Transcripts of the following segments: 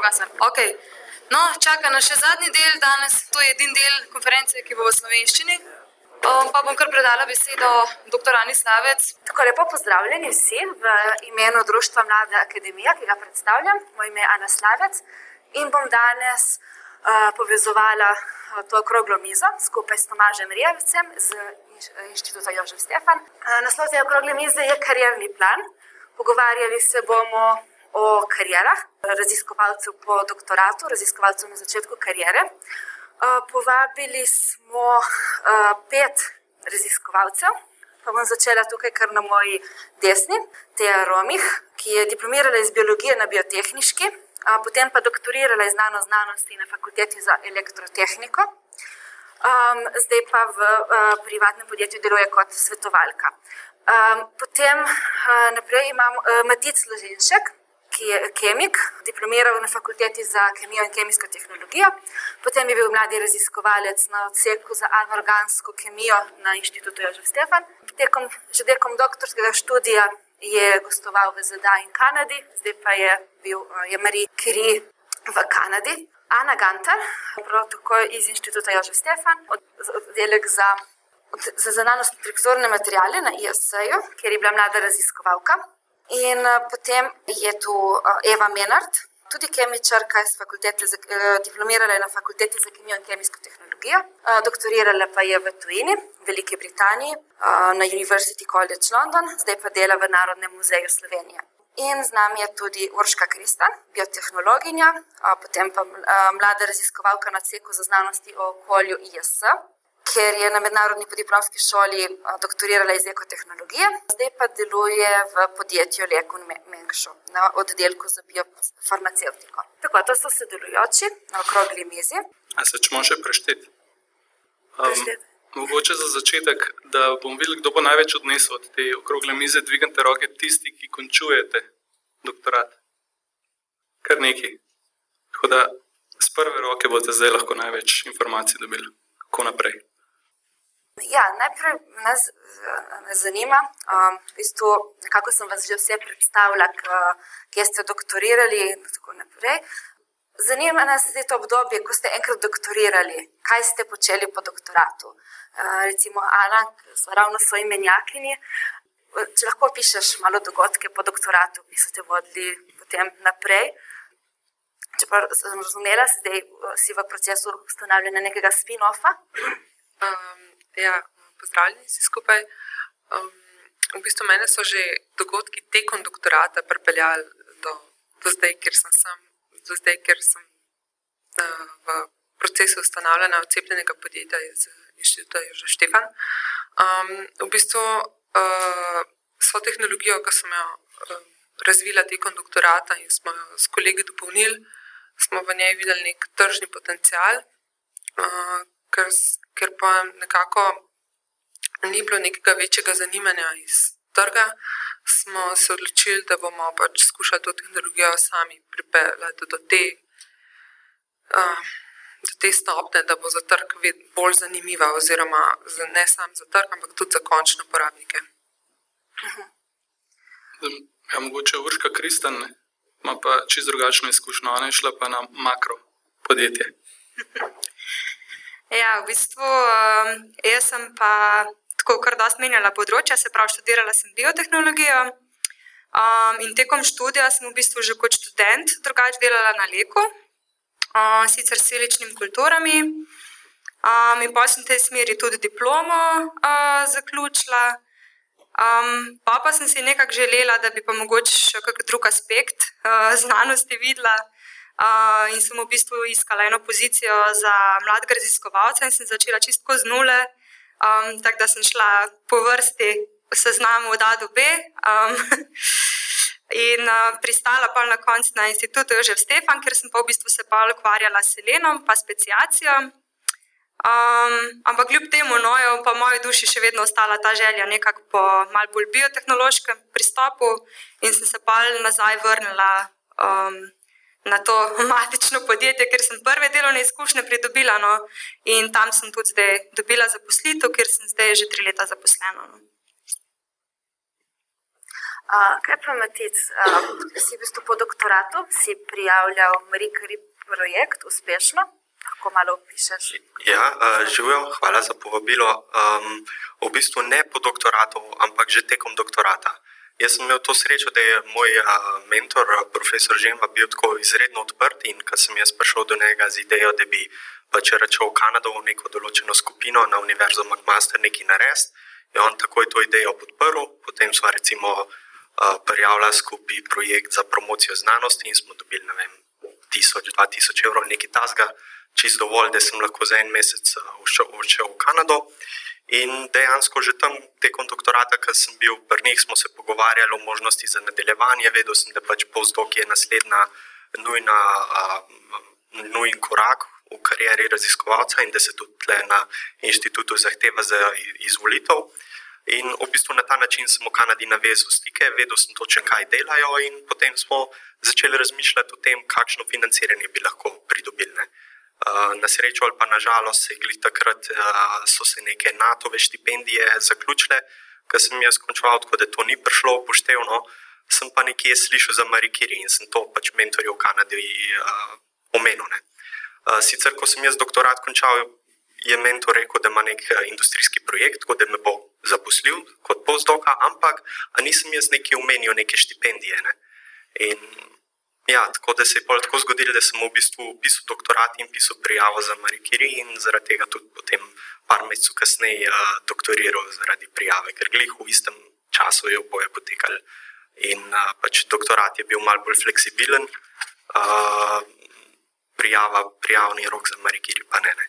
ugasnili. Okay. No, čaka nas še zadnji del danes, to je edini del konference, ki bo v slovenščini. Um, pa bom kar predala besedo dr. Ani Slavec. Tako lepo pozdravljeni vsi v imenu Društva Mlade Akademije, ki ga predstavljam. Moje ime je Ana Slavec in bom danes uh, povezovala uh, to okroglo mizo skupaj s Tomažem Rijevcem z Inštituta Jožef Stefan. Uh, naslov te okrogle mize je karjerni plan. Pogovarjali se bomo o karjerah raziskovalcev po doktoratu, raziskovalcev na začetku karijere. Povabili smo pet raziskovalcev, pa bom začela tukaj kar na moji desni, Teja Romih, ki je diplomirala iz biologije na biotehnički, potem pa doktorirala iz znano znanosti na fakulteti za elektrotehniko. Um, zdaj pa v uh, privatnem podjetju deluje kot svetovalka. Um, potem uh, naprej imam uh, Matic Loženšek, ki je kemik, diplomiral na fakulteti za kemijo in kemijsko tehnologijo, potem je bil mladi raziskovalec na odseku za anorgansko kemijo na inštitutu Jožef Stefan. Tekom, že tekom doktorskega študija je gostoval v ZDA in Kanadi, zdaj pa je bil je Marie Curie v Kanadi. Ana Gantar, prav tako iz inštituta Jožef Stefan, oddelek za, za znanost in preksorne materijale na ISC-ju, kjer je bila mlada raziskovalka. In uh, potem je tu uh, Eva Menard, tudi kemičarka iz fakultete, za, uh, diplomirala je na fakulteti za kemijo in kemijsko tehnologijo, doktorirala pa je v tujini, v Veliki Britaniji, na University College London, zdaj pa dela v Narodnem muzeju Slovenije. In z nami je tudi Urška Krista, biotehnologinja, potem pa mlada raziskovalka na ceku za znanosti o okolju ISS ker je na mednarodni podiplomski šoli doktorirala iz ekotehnologije, zdaj pa deluje v podjetju Lekun Mengšo na oddelku za biofarmaceutiko. Tako, to so sodelujoči na okrogli mizi. A se čemo še prešteti? Um, mogoče za začetek, da bom videl, kdo bo največ odnesel od te okrogle mize, dvignite roke tisti, ki končujete doktorat. Kar neki. Tako da z prve roke boste zdaj lahko največ informacij dobili. Kako naprej? Ja, najprej nas, nas zanima, um, v bistvu, kako sem vas že vse predstavila, kje ste doktorirali in tako naprej. Zanima nas tudi to obdobje, ko ste enkrat doktorirali, kaj ste počeli po doktoratu. Uh, recimo, Ana, ravno svoji menjakinji. Če lahko pišeš malo dogodke po doktoratu, ki so te vodili potem naprej. Če pa sem razumela, zdaj si v procesu ustanavljanja nekega spin-offa. Um, Ja, pozdravljeni vsi skupaj. Um, v bistvu mene so že dogodki tekom doktorata pripeljali do, do zdaj, ker sem, sem, do zdaj, ker sem uh, v procesu ustanavljanja odcepljenega podjetja iz inštituta Joža Štefan. Um, v bistvu uh, so tehnologijo, ki sem jo uh, razvila tekom doktorata in smo jo s kolegi dopolnili, smo v njej videli nek tržni potencial. Uh, ker, ker pa nekako ni bilo nekega večjega zanimanja iz trga, smo se odločili, da bomo pač skušali to tehnologijo sami pripeljati do te, uh, do te stopne, da bo za trg bolj zanimiva, oziroma ne samo za trg, ampak tudi za končne uporabnike. Ja, mogoče Urška Kristan ima pa čisto drugačno izkušnjo, ona je šla pa na makro podjetje. Ja, v bistvu um, jaz sem pa tako kar dosti menjala področja, se pravi, študirala sem biotehnologijo. Um, in tekom študija sem v bistvu že kot študent drugače delala na leku, um, sicer s siličnimi kulturami. Um, in pa sem v tej smeri tudi diplomo uh, zaključila. Um, pa pa sem si nekako želela, da bi pa mogoče še kakšen drug aspekt uh, znanosti videla. Uh, in sem v bistvu iskala eno pozicijo za mladega raziskovalca, in sem začela čistko z nule, um, tako da sem šla po vrsti seznamu od A do B. Um, in uh, pristala pa na koncu na institutu Jožef Stefan, ker sem pa v bistvu se pa ukvarjala s selenom, pa specijacijo. Um, ampak kljub temu, no, je pa v moji duši še vedno ostala ta želja nekako po malce bolj biotehnološkem pristopu, in sem se pa nazaj vrnila. Um, na to matično podjetje, ker sem prve delovne izkušnje pridobila. No, in tam sem tudi zdaj dobila zaposlitev, ker sem zdaj že tri leta zaposlena. No. Uh, kaj pa Matic, uh, si v bistvu po doktoratu, si prijavljal Marie Curie projekt uspešno? Lahko malo opišeš. Ja, uh, živijo, hvala za povabilo. Um, v bistvu ne po doktoratu, ampak že tekom doktorata. Jaz sem imel to srečo, da je moj uh, mentor, profesor Žemva, bil tako izredno odprt in ko sem jaz prišel do njega z idejo, da bi pač rečel v Kanado v neko določeno skupino na Univerzo McMaster nekaj narediti, je on takoj to idejo podprl, potem smo recimo prijavila skupaj projekt za promocijo znanosti in smo dobili, ne vem, 1000-2000 evrov, nekaj tasga, čist dovolj, da sem lahko za en mesec odšel v Kanado. In dejansko že tam tekom doktorata, ki sem bil pri njih, smo se pogovarjali o možnosti za nadaljevanje. Vedel sem, da pač postdok je naslednja nujna, nujen korak v karieri raziskovalca in da se tudi na inštitutu zahteva za izvolitev. In v bistvu na ta način sem v Kanadi navezal stike, vedel sem točno, kaj delajo, in potem smo začeli razmišljati o tem, kakšno financiranje bi lahko pridobili. Ne. Na srečo ali pa na žalost, se je takrat so se neke NATO-ve štipendije zaključile, ker sem jaz končal, tako da to ni prišlo upoštevno. Sem pa nekje slišal za Marikiri in sem to pač mentorju v Kanadi omenil. Sicer, ko sem jaz doktorat končal, je mentor rekel, da ima nek industrijski projekt, da me bo zaposlil kot postdoka, ampak nisem jaz nekaj omenil, neke štipendije. Ne? In ja, tako da se je tako zgodilo, da sem v bistvu pisal doktorat in pisal prijavo za Marikiri in zaradi tega tudi potem par mesecev kasneje uh, doktoriral zaradi prijave, ker glih v istem času je oboje potekal. In uh, pač doktorat je bil malo bolj fleksibilen, uh, prijava, prijavni rok za Marikiri pa ne. ne.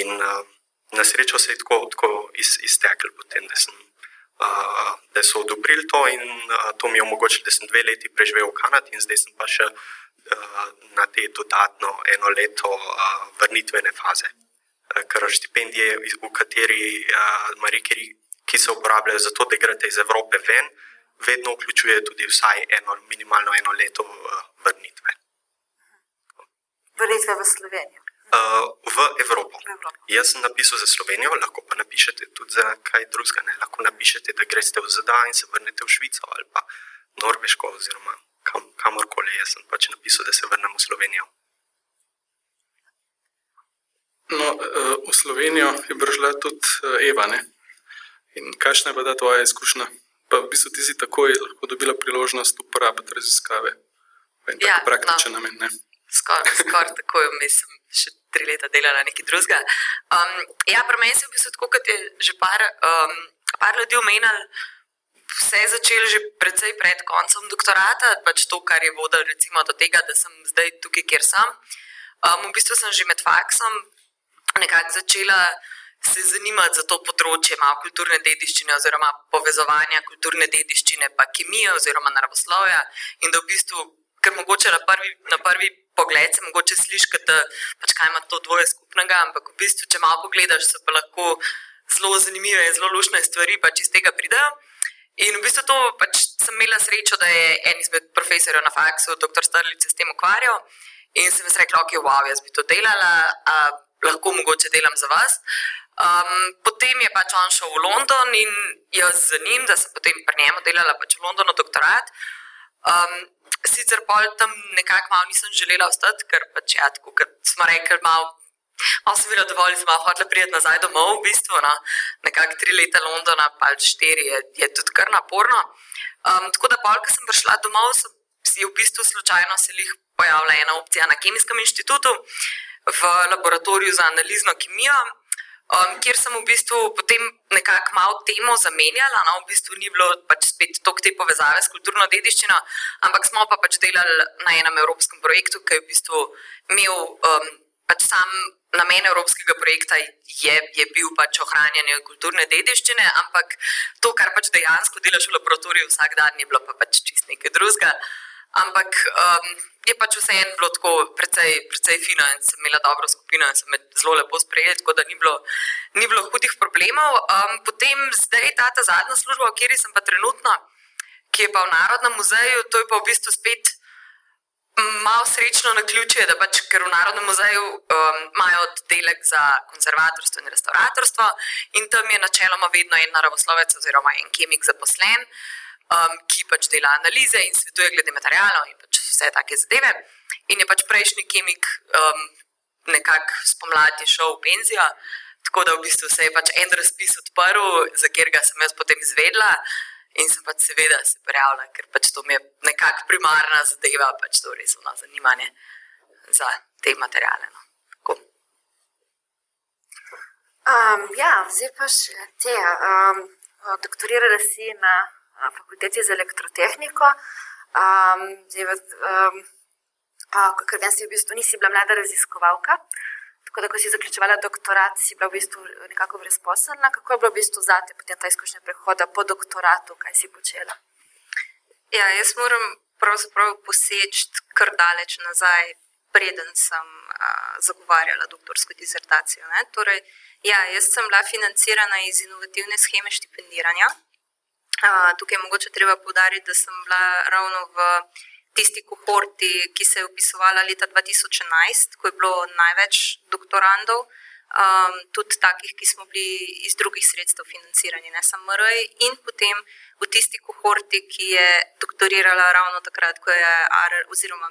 In uh, na srečo se je tako, tako iz, iztekel, potem, da, sem, da so odobrili to in to mi je omogočilo, da sem dve leti preživel v Kanadi in zdaj sem pa še na te dodatno eno leto vrnitvene faze. Ker štipendije, v kateri uh, Marikeri, ki se uporabljajo za to, da greste iz Evrope ven, vedno vključuje tudi vsaj eno, minimalno eno leto vrnitve. Vrnitve v Slovenijo. Uh, v Evropo. Jaz sem napisal za Slovenijo, lahko pa napišete tudi za kaj drugega. Ne? Lahko napišete, da greste v ZDA in se vrnete v Švico ali pa Norveško oziroma kam, kamorkoli. Jaz sem pač napisal, da se vrnem v Slovenijo. No, uh, v Slovenijo je prišla tudi uh, Eva. Ne? In kakšna je bila tvoja izkušnja? Pa v bistvu ti si takoj lahko dobila priložnost uporabiti raziskave. Ja, praktičen no. namen. Skoraj skor takoj, mislim, še tri leta delala nekaj drugega. Um, ja, pri meni se je v bistvu tako, kot je že par, um, par ljudi omenjal. Vse je začelo že precej pred koncem doktorata, pač to, kar je vodilo do tega, da sem zdaj tukaj, kjer sem. Um, v bistvu sem že med faksom nekako začela se zanimati za to področje malo kulturne dediščine, oziroma povezovanja kulturne dediščine, pa kemije, oziroma naravoslovja. In da v bistvu, ker mogoče na prvi, na prvi pogled se mogoče sliši, da pač kaj ima to dvoje skupnega, ampak v bistvu, če malo pogledaš, so pa lahko zelo zanimive in zelo lušne stvari, pač iz tega pridejo. In v bistvu to pač sem imela srečo, da je en izmed profesorjev na faksu, dr. Strlic, s tem ukvarjal. In sem si rekla, ok, wow, jaz bi to delala, a, lahko mogoče delam za vas. Um, potem je pač on šel v London in jaz z njim, da sem potem pri njemu delala pač v Londonu doktorat. Um, sicer pol tam nekako malo nisem želela ostati, ker pač ja, tako kot smo rekli, malo, malo sem bila dovolj, sem hotela priti nazaj domov, v bistvu, no, nekako tri leta Londona, pa štiri je, je tudi kar naporno. Um, tako da pol, ko sem prišla domov, sem si v bistvu slučajno se jih pojavila ena opcija na Kemijskem inštitutu v laboratoriju za analizno kemijo um, kjer sem v bistvu potem nekako malo temo zamenjala. No, v bistvu ni bilo pač spet toliko te povezave s kulturno dediščino, ampak smo pa pač delali na enem evropskem projektu, ki je v bistvu imel um, pač sam. Namen evropskega projekta je, je bil pač ohranjanje kulturne dediščine, ampak to, kar pač dejansko delaš v laboratoriju vsak dan, je bilo pa pač čist nekaj drugega. Ampak um, je pač vseeno bilo tako precej, precej fino in sem imela dobro skupino in sem me zelo lepo sprejela, tako da ni bilo, ni bilo hudih problemov. Um, potem zdaj ta, ta zadnja služba, v kateri sem pa trenutno, ki je pa v Narodnem muzeju, to je pa v bistvu spet. Malo srečno na ključje, da pač, ker v Narodnem muzeju um, imajo oddelek za konzervatorstvo in restauratorstvo, in tam je načeloma vedno en naravoslovec oziroma en kemik zaposlen. Um, ki pač dela analize in svetuje glede materijalov in pač vse take zadeve. In je pač prejšnji kemik um, nekako spomladi šel v penzijo, tako da v bistvu se je pač en razpis odprl, za katerega sem jaz potem izvedla. In sem pač seveda se prijavila, ker pač to mi je nekako primarna zadeva, pač to res ono zanimanje za te materijale. No. Um, ja, zdaj pa še te. Um, doktorirala si na fakulteti za elektrotehniko. Um, zdaj, um, Ker vem, si v bistvu nisi bila mlada raziskovalka, tako da, ko si zaključovala doktorat, si bila v bistvu nekako brezposelna. Kako je bilo v bistvu zate potem ta izkušnja prehoda po doktoratu, kaj si počela? Ja, jaz moram pravzaprav poseči kar daleč nazaj, preden sem uh, zagovarjala doktorsko disertacijo. Torej, ja, jaz sem bila financirana iz inovativne scheme štipendiranja. Tukaj je mogoče treba povdariti, da sem bila ravno v tisti kohorti, ki se je upisovala leta 2011, ko je bilo največ doktorandov, um, tudi takih, ki smo bili iz drugih sredstev financirani, ne samo MRI, in potem v tisti kohorti, ki je doktorirala ravno takrat, ko je AR, oziroma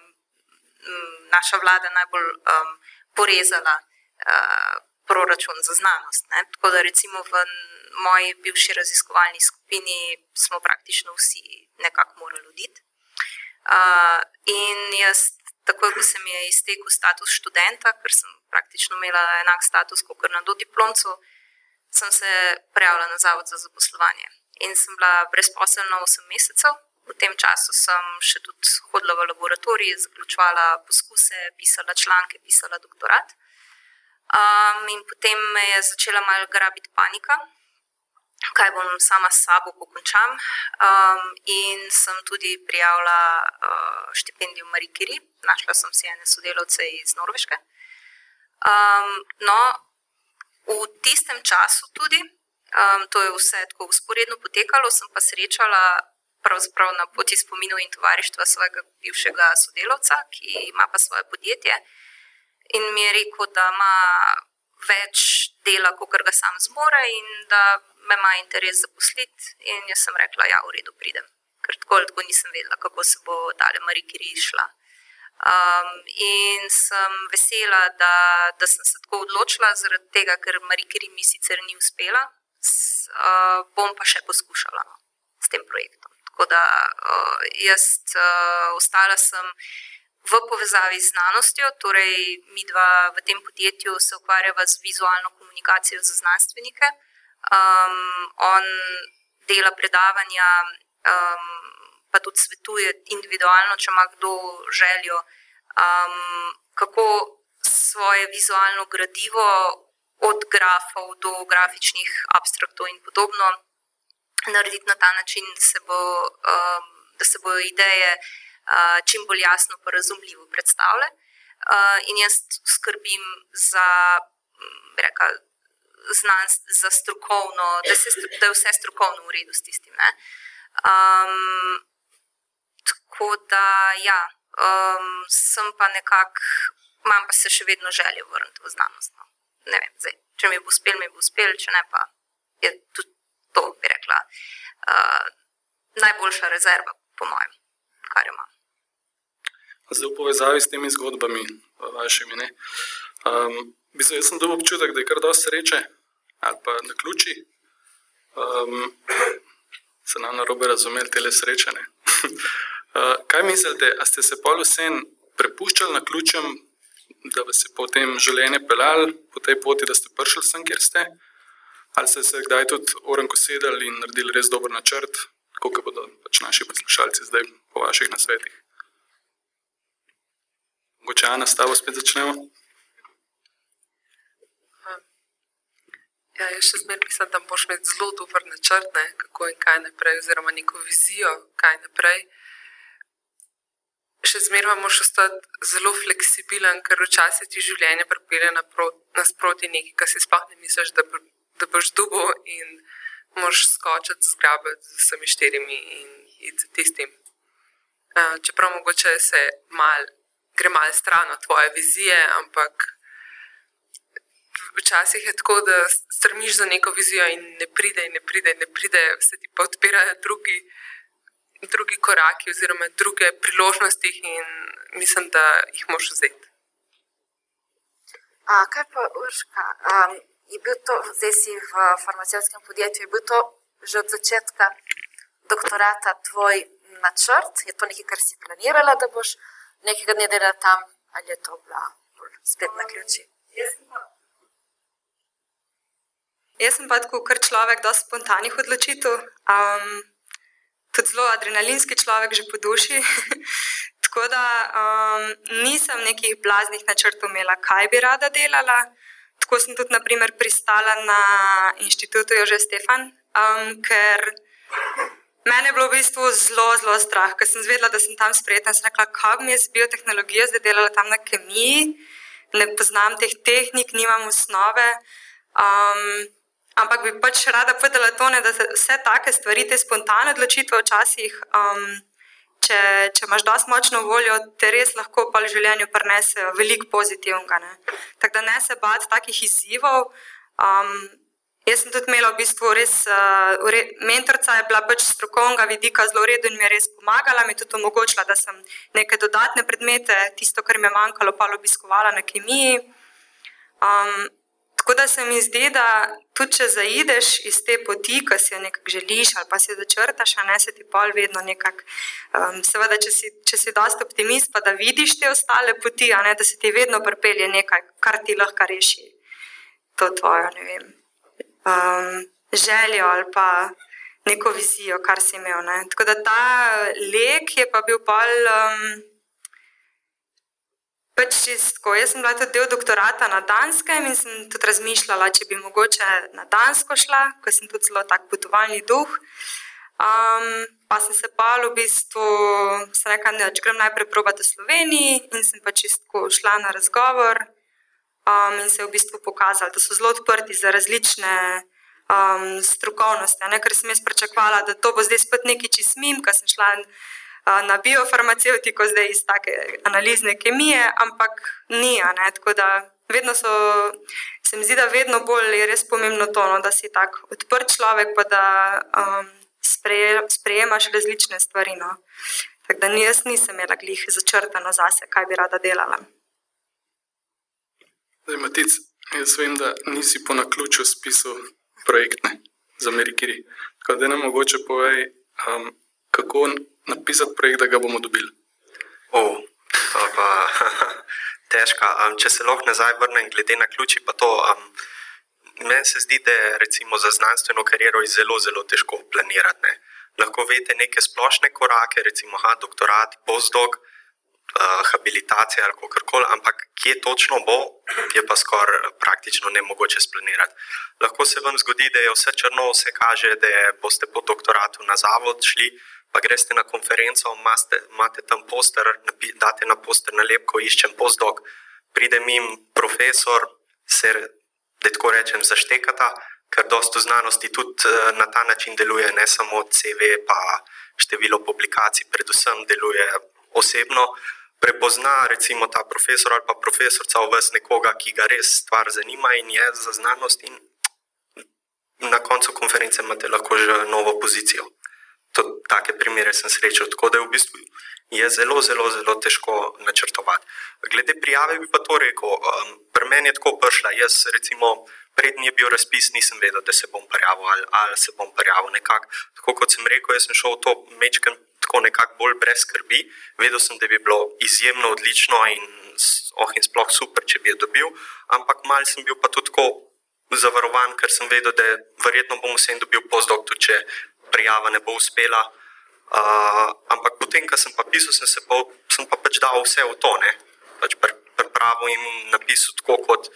naša vlada najbolj um, porezala uh, proračun za znanost. Ne? Tako da recimo v moji bivši raziskovalni skupini smo praktično vsi nekako morali oditi. Uh, in jaz, takoj ko se mi je iztekel status študenta, ker sem praktično imela enak status kot na dodiplomcu, sem se prijavila na Zavod za zaposlovanje. In sem bila brezposelna 8 mesecev. V tem času sem še tudi hodila v laboratorij, zaključovala poskuse, pisala članke, pisala doktorat. Um, in potem me je začela malo grabiti panika, kaj bom sama s sabo pokončam. Um, in sem tudi prijavila uh, štipendijo Marie Curie, našla sem si ene sodelavce iz Norveške. Um, no, v tistem času tudi, um, to je vse tako usporedno potekalo, sem pa srečala pravzaprav na poti spominov in tovarištva svojega bivšega sodelavca, ki ima pa svoje podjetje. In mi je rekel, da ima več dela, kot ga sam zmore, in da me ima interes zaposliti. In jaz sem rekla, da ja, je v redu, pridem. Ker tako ali tako nisem vedela, kako se bo dalje Marikiri išla. Um, in sem vesela, da, da sem se tako odločila, zaradi tega, ker Marikiri mi sicer ni uspela, s, uh, bom pa še poskušala no, s tem projektom. Tako da uh, jaz uh, ostala sem v povezavi z znanostjo, torej mi dva v tem podjetju se ukvarjava z vizualno komunikacijo za znanstvenike. Um, on dela predavanja, um, pa tudi svetuje individualno, če ima kdo željo, um, kako svoje vizualno gradivo, od grafov do grafičnih abstraktov in podobno, narediti na ta način, da se, bo, um, da se bodo ideje čim bolj jasno in razumljivo predstavlja. In jaz skrbim za, reka, znanj, za strokovno, da, se, da je vse strokovno v redu s tistim. Um, tako da, ja, um, sem pa nekako, imam pa se še vedno željo vrniti v znanost. No. Ne vem, zdaj, če mi bo uspel, mi bo uspel, če ne pa je tudi to, bi rekla, uh, najboljša rezerva, po mojem, kar imam. Zdaj, v povezavi s temi zgodbami, vašimi. Um, mislim, jaz sem dobil občutek, da je kar dosti sreče ali pa na ključi. Um, se nam na robe razumeli, te le srečene. uh, kaj mislite, a ste se pol vsem prepuščali na ključem, da bi se potem življenje pelali po tej poti, da ste prišli sem, kjer ste? Ali ste se kdaj tudi orenko sedeli in naredili res dober načrt, kako bodo pač naši poslušalci zdaj po vaših nasvetih? Mogoče Ana, s tabo spet začnemo. Ja, jaz še zmeraj mislim, da moraš imeti zelo dober načrt, ne, kako in kaj naprej, oziroma neko vizijo, kaj naprej. Še zmeraj moraš ostati zelo fleksibilen, ker včasih ti življenje pripelje nasproti nekaj, kar si sploh ne misliš, da, da boš dugo in moraš skočiti, zgrabiti z vsemi štirimi in iti tistim. Uh, čeprav mogoče se mal gre malo stran od tvoje vizije, ampak včasih je tako, da strmiš za neko vizijo in ne pride, in ne pride, in ne pride, vse ti pa odpirajo drugi, drugi koraki oziroma druge priložnosti in mislim, da jih moš vzeti. A, kaj pa, Urška, um, je bil to, zdaj si v farmacevskem podjetju, je bil to že od začetka doktorata tvoj načrt? Je to nekaj, kar si planirala, da boš nekega dne delala tam, ali je to bila spet na ključi? Jaz sem pa tako, kar človek, da spontanih odločitev. Um, tudi zelo adrenalinski človek, že po duši. tako da um, nisem nekih blaznih načrtov imela, kaj bi rada delala. Tako sem tudi, naprimer, pristala na inštitutu Jože Stefan, um, ker mene je bilo v bistvu zelo, zelo strah, ker sem zvedela, da sem tam sprejeta sem rekla, kako mi je z biotehnologijo zdaj delala tam na kemiji, ne poznam teh tehnik, nimam osnove. Um, ampak bi pač rada povedala to, ne, da se vse take stvari, te spontane odločitve včasih. Um, če, če imaš dosto močno voljo, te res lahko pa v življenju prenesejo veliko pozitivnega. Tako da ne se bati takih izzivov. Um, jaz sem tudi imela v bistvu res, uh, mentorica je bila pač strokovnega vidika zelo redna in mi je res pomagala, mi je tudi omogočila, da sem neke dodatne predmete, tisto, kar mi je manjkalo, pa obiskovala na kemiji. Um, Tako da se mi zdi, da tudi če zaideš iz te poti, ki si jo nekako želiš, ali pa si jo začrtaš, a ne se ti pol vedno nekako. Um, seveda, če si, če si dosta optimist, pa da vidiš te ostale poti, a ne da se ti vedno pripelje nekaj, kar ti lahko reši to tvojo, ne vem, um, željo ali pa neko vizijo, kar si imel. Ne. Tako da ta lek je pa bil pol. Um, Pač čistko. Jaz sem bila tudi del doktorata na Danskem in sem tudi razmišljala, če bi mogoče na Dansko šla, ker sem tudi zelo tak potovalni duh. Um, pa sem se pa v bistvu rekla, da če grem najprej probati v Sloveniji in sem pač čistko šla na razgovor um, in se v bistvu pokazala, da so zelo odprti za različne um, strokovnosti. Ne? Ker sem jaz pričakovala, da to bo zdaj spet nekaj čismim, ker sem šla na biofarmaceutiko, zdaj iz take analizne kemije, ampak ni. Tako da vedno so, se mi zdi, da vedno bolj je res pomembno to, no, da si tako odprt človek, pa da um, spreje, sprejemaš različne stvari. No. Tako da jaz nisem imela glih začrtano zase, kaj bi rada delala. Zdaj, Matic, jaz vem, da nisi po naključju spisal projektne za Amerikiri. Tako da ne mogoče povej, um, kako napisati projekt, da ga bomo dobili? Oh, pa, težka. Um, če se lahko nazaj vrnem, glede na ključi, pa to. Um, Meni se zdi, da je za znanstveno kariero zelo, zelo težko planirati. Ne. Lahko veste neke splošne korake, recimo ha, doktorat, postdoc, uh, habilitacija ali kako koli, ampak kje točno bo, je pa skoraj praktično ne mogoče splanirati. Lahko se vam zgodi, da je vse črno, vse kaže, da boste po doktoratu na zavod šli, pa greste na konferenco, imate, imate tam poster, date na poster nalepko, iščem postdoc, pride mi profesor, se da tako rečem, zaštekata, ker dosto znanosti tudi eh, na ta način deluje, ne samo CV, pa število publikacij, predvsem deluje osebno. Prepozna recimo ta profesor ali pa profesorca v vas nekoga, ki ga res stvar zanima in je za znanost, in na koncu konference imate lahko že novo pozicijo take primere sem srečal. Tako da je v bistvu je zelo, zelo, zelo težko načrtovati. Glede prijave bi pa to rekel. Um, pri meni je tako prišla. Jaz, recimo, prednji je bil razpis, nisem vedel, da se bom prijavil ali, ali se bom prijavil. Nekak, tako kot sem rekel, jaz sem šel v to mečken tako nekako bolj brez skrbi. Vedel sem, da bi bilo izjemno odlično in, oh, in sploh super, če bi jo dobil, ampak mal sem bil pa tudi tako. Zavarovan, ker sem vedel, da verjetno bom vsem dobil postdoc, če prijava ne bo uspela. Uh, ampak potem, ko sem pa pisal, sem, pa, sem pa pač dal vse v to, ne pač pripravo in napisal tako, kot,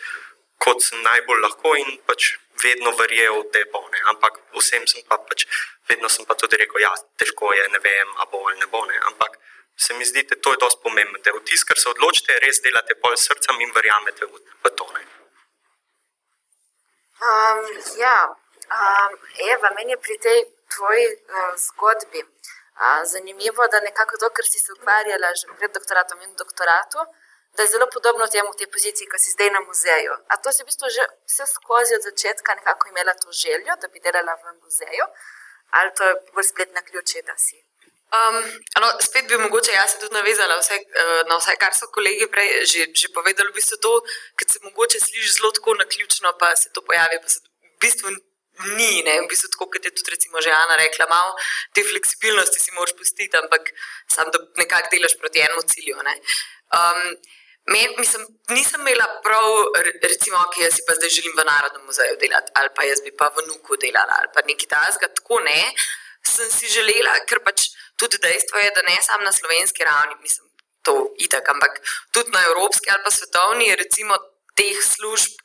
kot sem najbolj lahko in pač vedno verjel v te bone. Ampak vsem sem pa pač, vedno sem pa tudi rekel, ja, težko je, ne vem, a bo ali ne bo. Ne. Ampak se mi zdi, da to je dosti pomembno, da v tisk, ker se odločite, res delate pol srcem in verjamete v, v to. Ne. Um, ja, um, Eva, meni je pri tej tvoji uh, zgodbi uh, zanimivo, da nekako to, kar si se ukvarjala že pred doktoratom in doktoratom, da je zelo podobno temu tej poziciji, ki si zdaj na muzeju. A to si v bistvu že vse skozi od začetka nekako imela to željo, da bi delala v muzeju, ali to je bolj spletna ključ, da si Um, ano, spet bi mogoče jaz tudi navezala vse, uh, na vse, kar so kolegi prej že, že povedali. V bistvu to, kar se mogoče sliši zelo tako na ključno, pa se to pojavi, pa se v bistvu ni. Ne? V bistvu tako, kot je tudi recimo že Ana rekla, malo te fleksibilnosti si moraš pustiti, ampak sam da nekako delaš proti enemu cilju. Um, Me, mislim, nisem imela prav, recimo, ki jaz si pa zdaj želim v Narodnem muzeju delati, ali pa jaz bi pa v Nuku delala, ali pa nekaj tasga. Tako ne, sem si želela, ker pač tudi dejstvo je, da ne samo na slovenski ravni, mislim, to itak, ampak tudi na evropski ali pa svetovni, recimo teh služb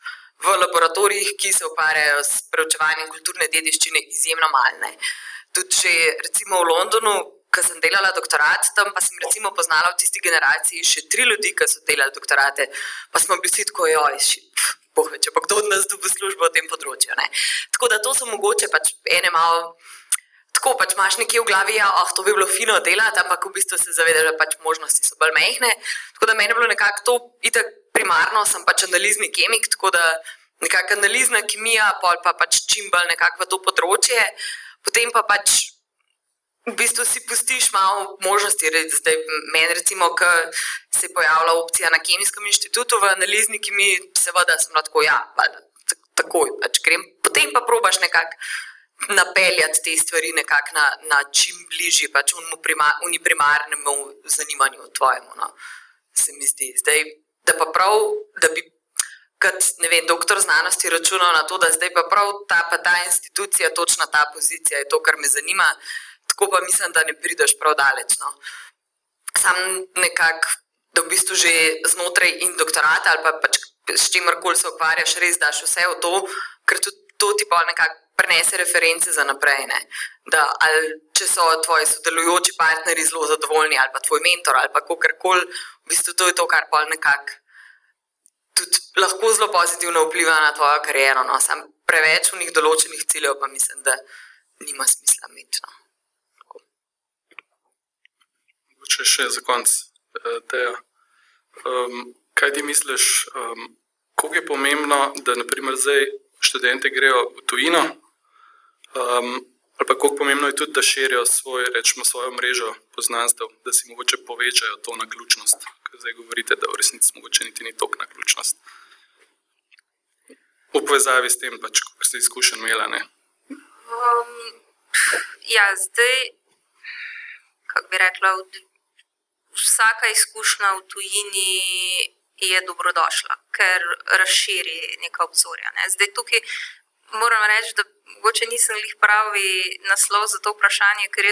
v laboratorijih, ki se ukvarjajo s preučevanjem kulturne dediščine, izjemno malne. Tudi že recimo v Londonu, ko sem delala doktorat, tam pa sem recimo poznala v tisti generaciji še tri ljudi, ki so delali doktorate, pa smo bili tako, joj, bohe, če pa kdo od nas dobi službo v tem področju. Ne? Tako da to so mogoče pač ene malo. Tako pač imaš nekje v glavi, da oh, to bi bilo fino delati, ampak v bistvu se zavedaš, da pač možnosti so bolj mehne. Tako da meni je bilo nekako to, itak primarno sem pač analizni kemik, tako da nekako analizna kemija, pa pač čim bolj nekako v to področje. Potem pa pač v bistvu si pustiš malo možnosti. Zdaj, meni, recimo, ko se je pojavila opcija na Kemijskem inštitutu v analizni, ki mi seveda sem lahko, ja, takoj pač grem. Potem pa probaš nekako napeljati te stvari nekako na, na čim bližje, pač uni primarnemu zanimanju tvojemu. No, se mi zdi. Zdaj, da pa prav, da bi. Kot vem, doktor znanosti računal na to, da zdaj pa prav ta, pa ta institucija, točno ta pozicija je to, kar me zanima tako pa mislim, da ne prideš prav daleč. No. Sam nekako, da v bistvu že znotraj in doktorata ali pa pač s čimerkoli se ukvarjaš, res daš vse v to, ker tudi to ti pa nekako prenese reference za naprej. Da, ali če so tvoji sodelujoči partnerji zelo zadovoljni, ali pa tvoj mentor, ali pa kakorkoli, v bistvu to je to, kar pa nekako. Tudi lahko zelo pozitivno vpliva na tvojo kariero. No. Sam preveč v njih določenih ciljev, pa mislim, da nima smisla imeti. No. če še za konec eh, tega. Um, kaj ti misliš, um, koliko je pomembno, da naprimer zdaj študente grejo v tujino, um, ali pa koliko pomembno je tudi, da širijo svoj, rečemo, svojo mrežo poznanstev, da si mogoče povečajo to naključnost, ker zdaj govorite, da v resnici mogoče niti ni tok naključnost. V povezavi s tem, pač, kar ste izkušen imeli. Um, ja, zdaj, kako bi rekla, vsaka izkušnja v tujini je dobrodošla, ker razširi neka obzorja. Ne. Zdaj tukaj moram reči, da mogoče nisem jih pravi naslov za to vprašanje, ker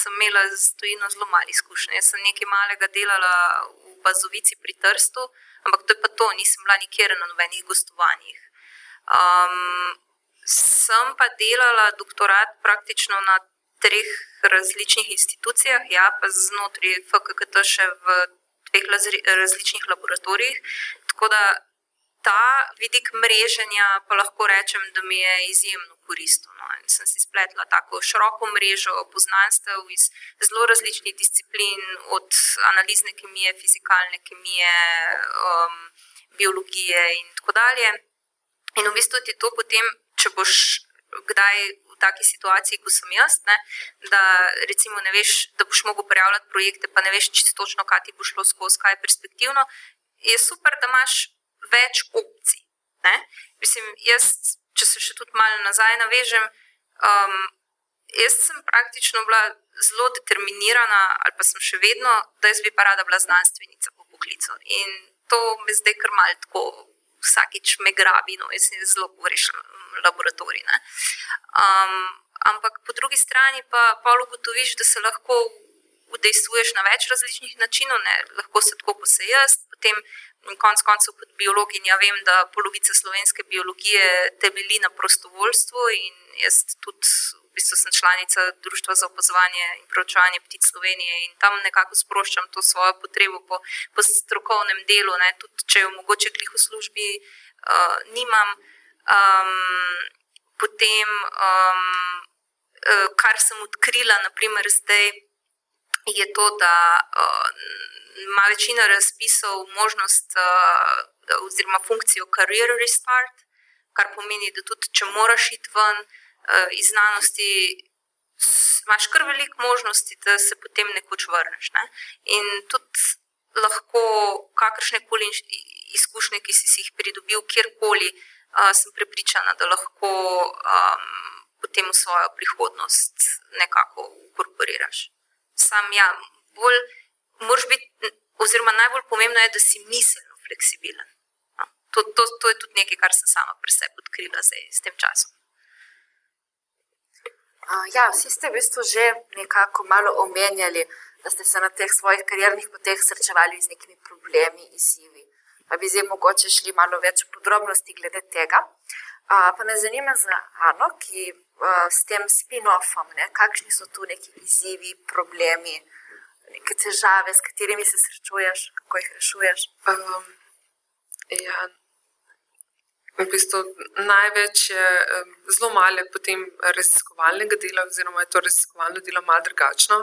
sem imela z tujino zelo malo izkušnje. Jaz sem nekaj malega delala v Bazovici pri Trstu, ampak to je pa to, nisem bila nikjer na nobenih gostovanjih. Um, sem pa delala doktorat praktično na treh različnih institucijah, ja, pa znotraj FKT še v dveh različnih laboratorijih. Tako da ta vidik mreženja, pa lahko rečem, da mi je izjemno koristil. No. Sem si spletla tako široko mrežo poznanstev iz zelo različnih disciplin, od analizne kemije, fizikalne kemije, um, biologije in tako dalje. In v bistvu ti to potem, če boš kdaj v taki situaciji, kot sem jaz, ne, da recimo ne veš, da boš mogel prijavljati projekte, pa ne veš čisto točno, kaj ti bo šlo skozi, kaj je perspektivno, je super, da imaš več opcij. Mislim, jaz, če se še tudi malo nazaj navežem, um, jaz sem praktično bila zelo determinirana, ali pa sem še vedno, da jaz bi pa rada bila znanstvenica po poklicu. In to me zdaj kar mal tako vsakič me grabi, no, jaz sem zelo pogrešen laboratorij. Um, ampak po drugi strani pa pa ugotoviš, da se lahko udejstvuješ na več različnih načinov, ne? lahko se tako kot se jaz, potem konec koncev kot biologinja vem, da polovica slovenske biologije temelji na prostovoljstvu in jaz tudi v bistvu sem članica Društva za opazovanje in preučevanje ptic Slovenije in tam nekako sproščam to svojo potrebo po, po strokovnem delu, ne? tudi če jo mogoče klih v službi uh, nimam. Um, potem, um, kar sem odkrila, naprimer, zdaj, je to, da uh, ima večina razpisov možnost uh, oziroma funkcijo career restart, kar pomeni, da tudi če moraš iti ven uh, iz znanosti, imaš kar veliko možnosti, da se potem nekoč vrneš. Ne? In tudi lahko kakršne koli izkušnje, ki si jih pridobil, kjerkoli, uh, sem prepričana, da lahko um, potem v svojo prihodnost nekako ukorporiraš. Sam, ja, bolj, moraš biti, oziroma najbolj pomembno je, da si miselno fleksibilen. No, to, to, to je tudi nekaj, kar sem sama pri sebi odkrila zdaj, s tem časom. Ja, vsi ste v bistvu že nekako malo omenjali, da ste se na teh svojih kariernih poteh srečevali z nekimi problemi, izzivi. Pa bi zdaj mogoče šli malo več podrobnosti glede tega. Pa me zanima za Ano, ki s tem spin-offom, kakšni so tu neki izzivi, problemi, neke težave, s katerimi se srečuješ, kako jih rešuješ. Um, ja, V bistvu največ je zelo malo potem raziskovalnega dela, oziroma je to raziskovalno delo malo drugačno.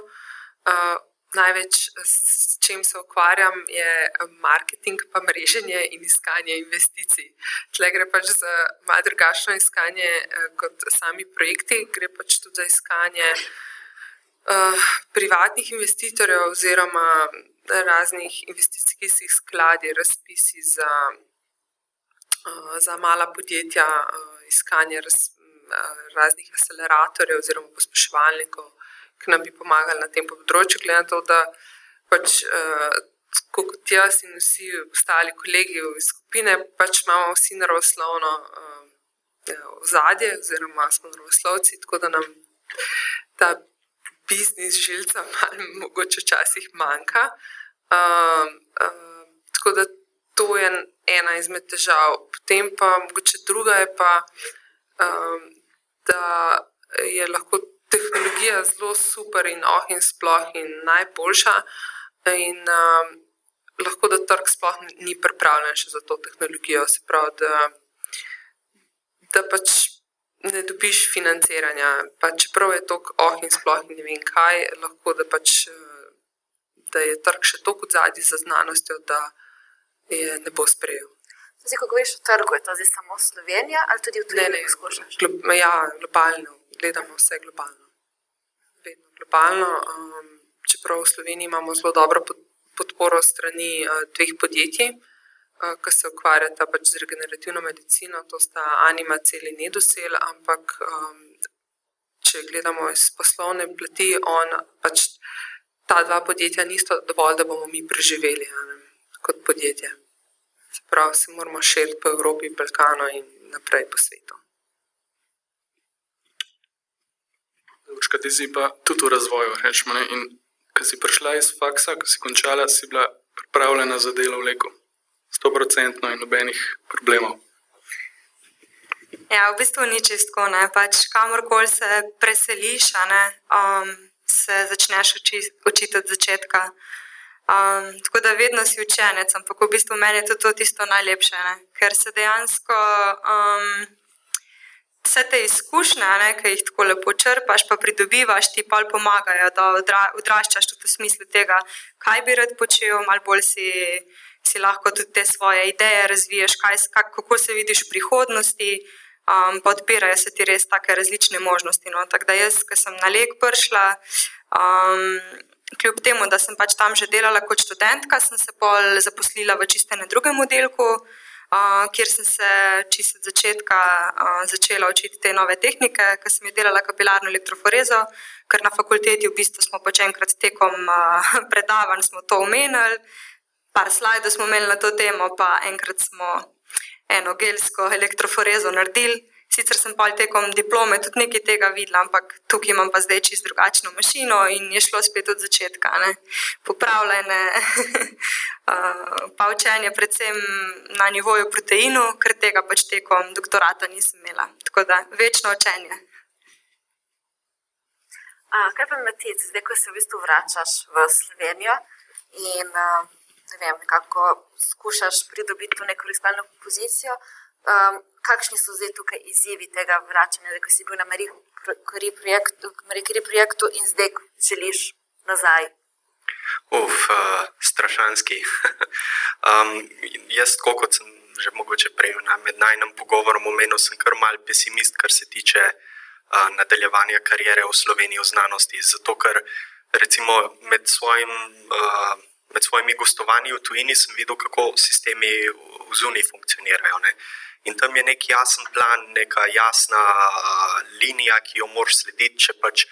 Uh, največ, s čim se ukvarjam, je marketing, pa mreženje in iskanje investicij. Tle gre pač za malo drugačno iskanje uh, kot sami projekti, gre pač tudi za iskanje uh, privatnih investitorjev oziroma raznih investicijskih skladov, razpisi za. Eh, za mala podjetja uh, iskanje raz, uh, raznih acceleratorjev oziroma pospeševalnikov, ki nam bi pomagali na tem področju. Glede na to, da pač, uh, kot jaz in vsi ostali kolegi iz skupine, pač imamo vsi naravoslovno uh, ozadje, oziroma smo naravoslovci, tako da nam ta biznis žilca malo mogoče včasih manjka. Uh, uh, tako da to je ena izmed težav. Potem pa mogoče druga je pa, um, da je lahko tehnologija zelo super in oh in sploh in najboljša. In um, lahko da trg sploh ni pripravljen še za to tehnologijo. Se pravi, da, da pač. Ne dobiš financiranja, pa čeprav je to oh in sploh ne vem kaj, lahko da, pač, da je trg še toliko zadnji za znanostjo, da, je ne bo sprejel. Zdaj, ko govoriš o trgu, je to zdaj samo Slovenija ali tudi v tujini? Ne, ne, skušaš. Glo ja, globalno, gledamo vse globalno. Vedno globalno. Um, čeprav v Sloveniji imamo zelo dobro podporo strani uh, dveh podjetij, uh, ki se ukvarjata pač z regenerativno medicino, to sta Anima Cel in Edusel, ampak um, če gledamo iz poslovne plati, on, pač, ta dva podjetja nista dovolj, da bomo mi preživeli. Ne? kot podjetje. Prav se moramo širiti po Evropi, Balkanu in naprej po svetu. Urška, ti si pa tudi v razvoju. Rečemo, in ko si prišla iz faksa, ko si končala, si bila pripravljena za delo v leku. 100% in nobenih problemov. Ja, v bistvu ni čisto tako. Pač, kamorkoli se preseliš, ne, um, se začneš učiti od začetka. Um, tako da vedno si učenec, ampak v bistvu meni je to tisto najlepše, ne? ker se dejansko um, vse te izkušnje, ne, ki jih tako lepo črpaš, pa pridobivaš, ti pa pomagajo, da odra, odraščaš tudi v smislu tega, kaj bi rad počel, malo bolj si, si lahko tudi te svoje ideje razviješ, kaj, kako se vidiš v prihodnosti. Um, pa odpirajo se ti res tako različne možnosti. No? Tako da jaz, ki sem na lek prišla, um, kljub temu, da sem pač tam že delala kot študentka, sem se pol zaposlila v čistem drugem oddelku, uh, kjer sem se čisto od začetka uh, začela učiti te nove tehnike, ker sem delala kapilarno elektroforezo, ker na fakulteti v bistvu smo pač enkrat tekom uh, predavanj to omenili, par slajdov smo imeli na to temo, pa enkrat smo eno gelsko elektroforezo naredili. Sicer sem pa tekom diplome tudi nekaj tega videla, ampak tukaj imam pa zdaj čisto drugačno mašino in je šlo spet od začetka. Ne. Popravljene, pa učenje, predvsem na nivoju proteinov, ker tega pač tekom doktorata nisem imela. Tako da večno učenje. A, kaj pa Matic, zdaj, ko se v bistvu vračaš v Slovenijo in ne vem, kako skušaš pridobiti to neko raziskovalno pozicijo? Um, kakšni so zdaj tukaj izzivi tega vračanja, da si bil na Marie projektu, projektu in zdaj želiš nazaj? Uf, uh, strašanski. um, jaz, kot sem že mogoče prej na mednarodnem pogovoru omenil, sem kar mal pesimist, kar se tiče uh, nadaljevanja karijere v Sloveniji v znanosti. Zato, ker recimo med, svojim, uh, med svojimi gostovanji v tujini sem videl, kako sistemi v zuniji funkcionirajo. Ne? In tam je nek jasen plan, neka jasna uh, linija, ki jo moraš slediti, če pač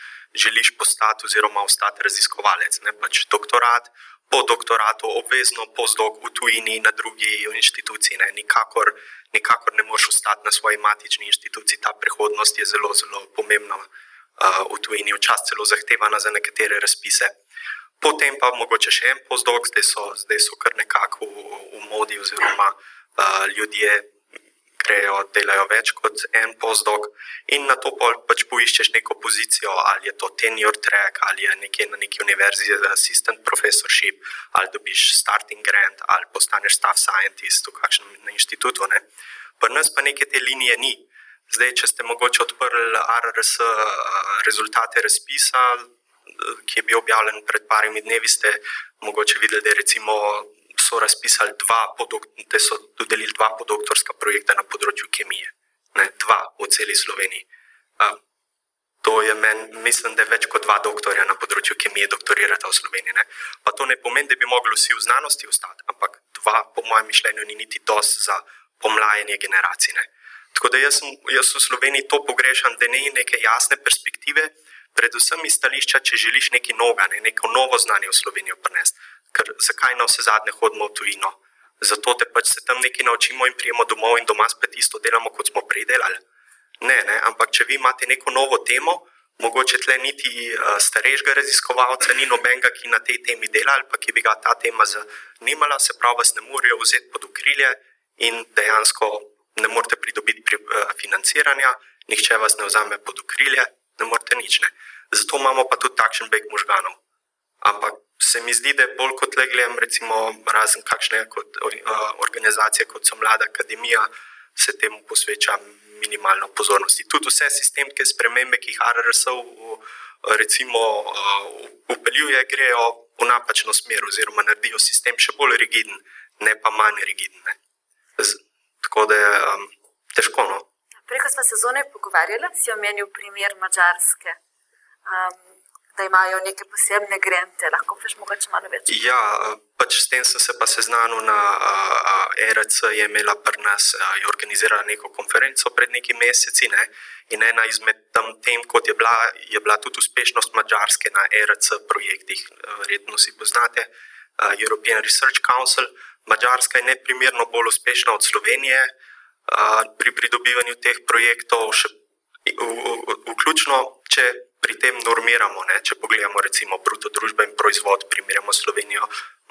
želiš postati oziroma ostati raziskovalec. Ne? Pač doktorat, po doktoratu, obvezno postdok v tujini na drugi inštituciji. Ne? Nikakor, nikakor ne moreš ostati na svoji matični inštituciji. Ta prihodnost je zelo, zelo pomembna uh, v tujini, včasih celo zahtevana za nekatere razpise. Potem pa mogoče še en postdok, zdaj so, zdaj so kar nekako v, v modi, oziroma uh, ljudje grejo, delajo več kot en postdok, in na to pač poiščeš neko pozicijo, ali je to tenure track, ali je nekje na neki univerzi za assistant professorship, ali dobiš starting grant, ali postaneš staff scientist v kakšnem inštitutu. Ne. Pri nas pa neke te linije ni. Zdaj, če ste mogoče odprli RRS rezultate razpisa, ki je bil objavljen pred parimi dnevi, ste mogoče videli, da je recimo so razpisali dva, da so dodelili dva podoktorska projekta na področju kemije. Ne, dva v celi Sloveniji. A, to je meni, mislim, da je več kot dva doktorja na področju kemije doktorirata v Sloveniji. Ne. Pa to ne pomeni, da bi mogli vsi v znanosti ostati, ampak dva, po mojem mišljenju, ni niti dos za pomlajanje generacij. Ne. Tako da jaz, jaz v Sloveniji to pogrešam, da je neke jasne perspektive, predvsem iz stališča, če želiš nekaj novega, ne, neko novo znanje v Slovenijo prenesti ker zakaj na vse zadnje hodimo v tujino? Zato te pač se tam nekaj naučimo in prijemo domov in doma spet isto delamo, kot smo prej delali. Ne, ne, ampak če vi imate neko novo temo, mogoče tle niti uh, starejšega raziskovalca, ni nobenega, ki na tej temi dela ali pa ki bi ga ta tema zanimala, se pravi, vas ne morejo vzeti pod okrilje in dejansko ne morete pridobiti pri, uh, financiranja, nihče vas ne vzame pod okrilje, ne morete nič. Ne. Zato imamo pa tudi takšen beg možganov. Ampak se mi zdi, da je bolj kot le gledam, recimo, razen kakšne kot, organizacije, kot so Mlada akademija, se temu posveča minimalno pozornosti. Tudi vse sistemske spremembe, ki jih RRS recimo upeljuje, grejo v napačno smer oziroma naredijo sistem še bolj rigiden, ne pa manj rigiden. Ne. Tako da je um, težko. No. Preko smo se zunaj pogovarjali, si omenil primer Mačarske. Um, da imajo neke posebne grente. Lahko veš, mogoče malo več. Ja, pač s tem sem se pa seznanil na ERC, je imela pri nas, je organizirala neko konferenco pred nekaj meseci. Ne? In ena izmed tam tem, kot je bila, je bila tudi uspešnost Mačarske na ERC projektih, verjetno si poznate, European Research Council. Mačarska je neprimerno bolj uspešna od Slovenije pri pridobivanju teh projektov, še vključno, če pri tem normiramo. Ne? Če pogledamo, recimo, bruto družben proizvod, primerjamo Slovenijo,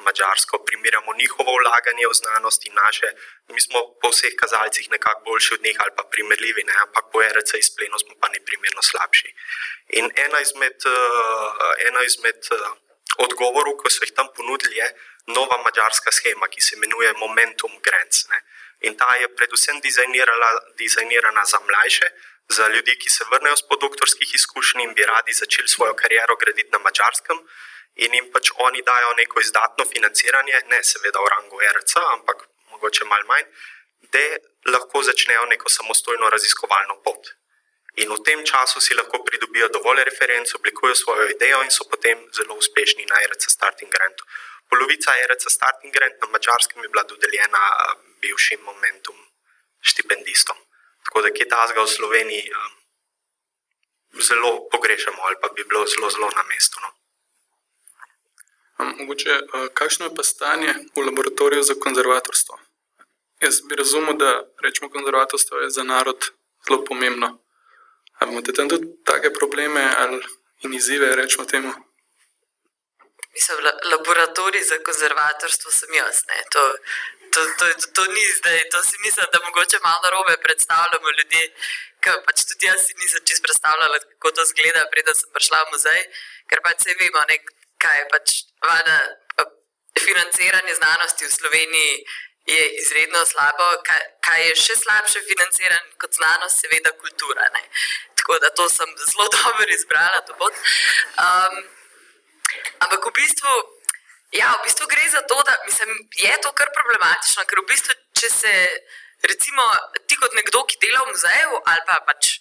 Mačarsko, primerjamo njihovo vlaganje v znanost in naše, mi smo po vseh kazalcih nekako boljši od njih ali pa primerljivi, ne? ampak po RC izplenu smo pa neprimerno slabši. In ena izmed, uh, ena izmed uh, odgovorov, ko so jih tam ponudili, je nova mačarska schema, ki se imenuje Momentum Grants. In ta je predvsem dizajnirana za mlajše, za ljudi, ki se vrnejo z podoktorskih izkušenj in bi radi začeli svojo kariero graditi na mačarskem, in jim pač oni dajo neko izdatno financiranje, ne seveda v rangu RC, ampak mogoče malo manj, da lahko začnejo neko samostojno raziskovalno pot. In v tem času si lahko pridobijo dovolj referenc, oblikujejo svojo idejo in so potem zelo uspešni na RC Starting Grantu. Polovica RC Starting Grant na mačarskem je bila dodeljena bivšim momentum štipendistom. Tako da, ki ta zga v Sloveniji um, zelo pogrešamo, ali pa bi bilo zelo, zelo na mestu. No. Mogoče, kakšno je pa stanje v laboratoriju za konzervatorstvo? Jaz bi razumel, da rečemo, konzervatorstvo je za narod zelo pomembno. Ali imate tam tudi take probleme ali izzive, rečemo temu? Mislim, laboratorij za konzervatorstvo sem jaz. To, to, to, to, to ni zdaj, to si mislim, da mogoče malo robe predstavljamo ljudi. Pač tudi jaz si nisem čisto predstavljala, kako to zgleda, preden sem prišla v muzej, ker pač vse vemo, ne, kaj je pač vada. Financiranje znanosti v Sloveniji je izredno slabo, kaj, kaj je še slabše financiranje kot znanost, seveda kultura. Ne. Tako da to sem zelo dobro izbrala. Um, ampak v bistvu Ja, v bistvu gre za to, da mislim, je to kar problematično, ker v bistvu, če se recimo ti kot nekdo, ki dela v muzeju ali pa pač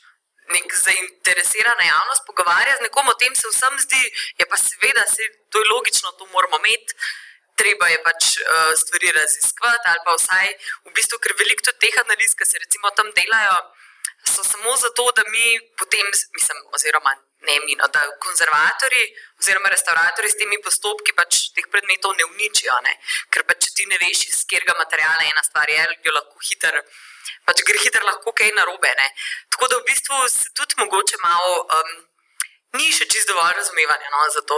nek zainteresirana javnost pogovarja z nekom o tem, se vsem zdi, je pa seveda, se, to je logično, to moramo imeti. Treba je pač uh, stvari raziskovati, ali pa vsaj v bistvu, ker veliko tudi teh analiz, ki se recimo tam delajo, so samo zato, da mi potem, mislim, oziroma ne mi, no, da konzervatori oziroma restauratori s temi postopki pač teh predmetov ne uničijo. Ne? Ker pač, če ti ne veš, iz katerega materiala ena stvar je, jo lahko hiter. Pač gre hiter lahko kaj narobe. Ne? Tako da v bistvu se tudi mogoče malo. Um, Ni še čisto dovolj razumevanja no, za to.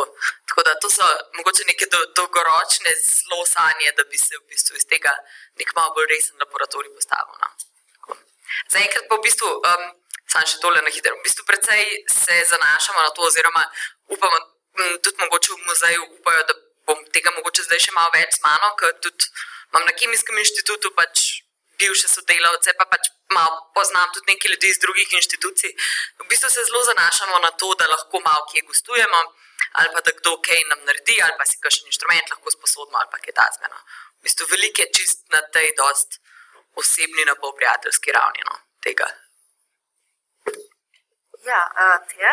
Tako da to so mogoče neke do, dolgoročne zelo sanje, da bi se v bistvu iz tega nek malo bolj resen laboratorij postavil. No. Zaenkrat pa v bistvu um, Sam še tole na hitro. V bistvu precej se zanašamo na to, oziroma upamo, tudi mogoče v muzeju upajo, da bom tega mogoče zdaj še malo več z mano, ker tudi imam na Kemijskem inštitutu pač bivše sodelavce, pa pač malo poznam tudi nekaj ljudi iz drugih inštitucij. V bistvu se zelo zanašamo na to, da lahko malo kje gostujemo, ali pa da kdo kaj nam naredi, ali pa si kakšen inštrument lahko sposodimo, ali pa kaj tasmeno. V bistvu veliko je čist na tej dost osebni, na pol prijateljski ravni no, tega. Ja, uh, te.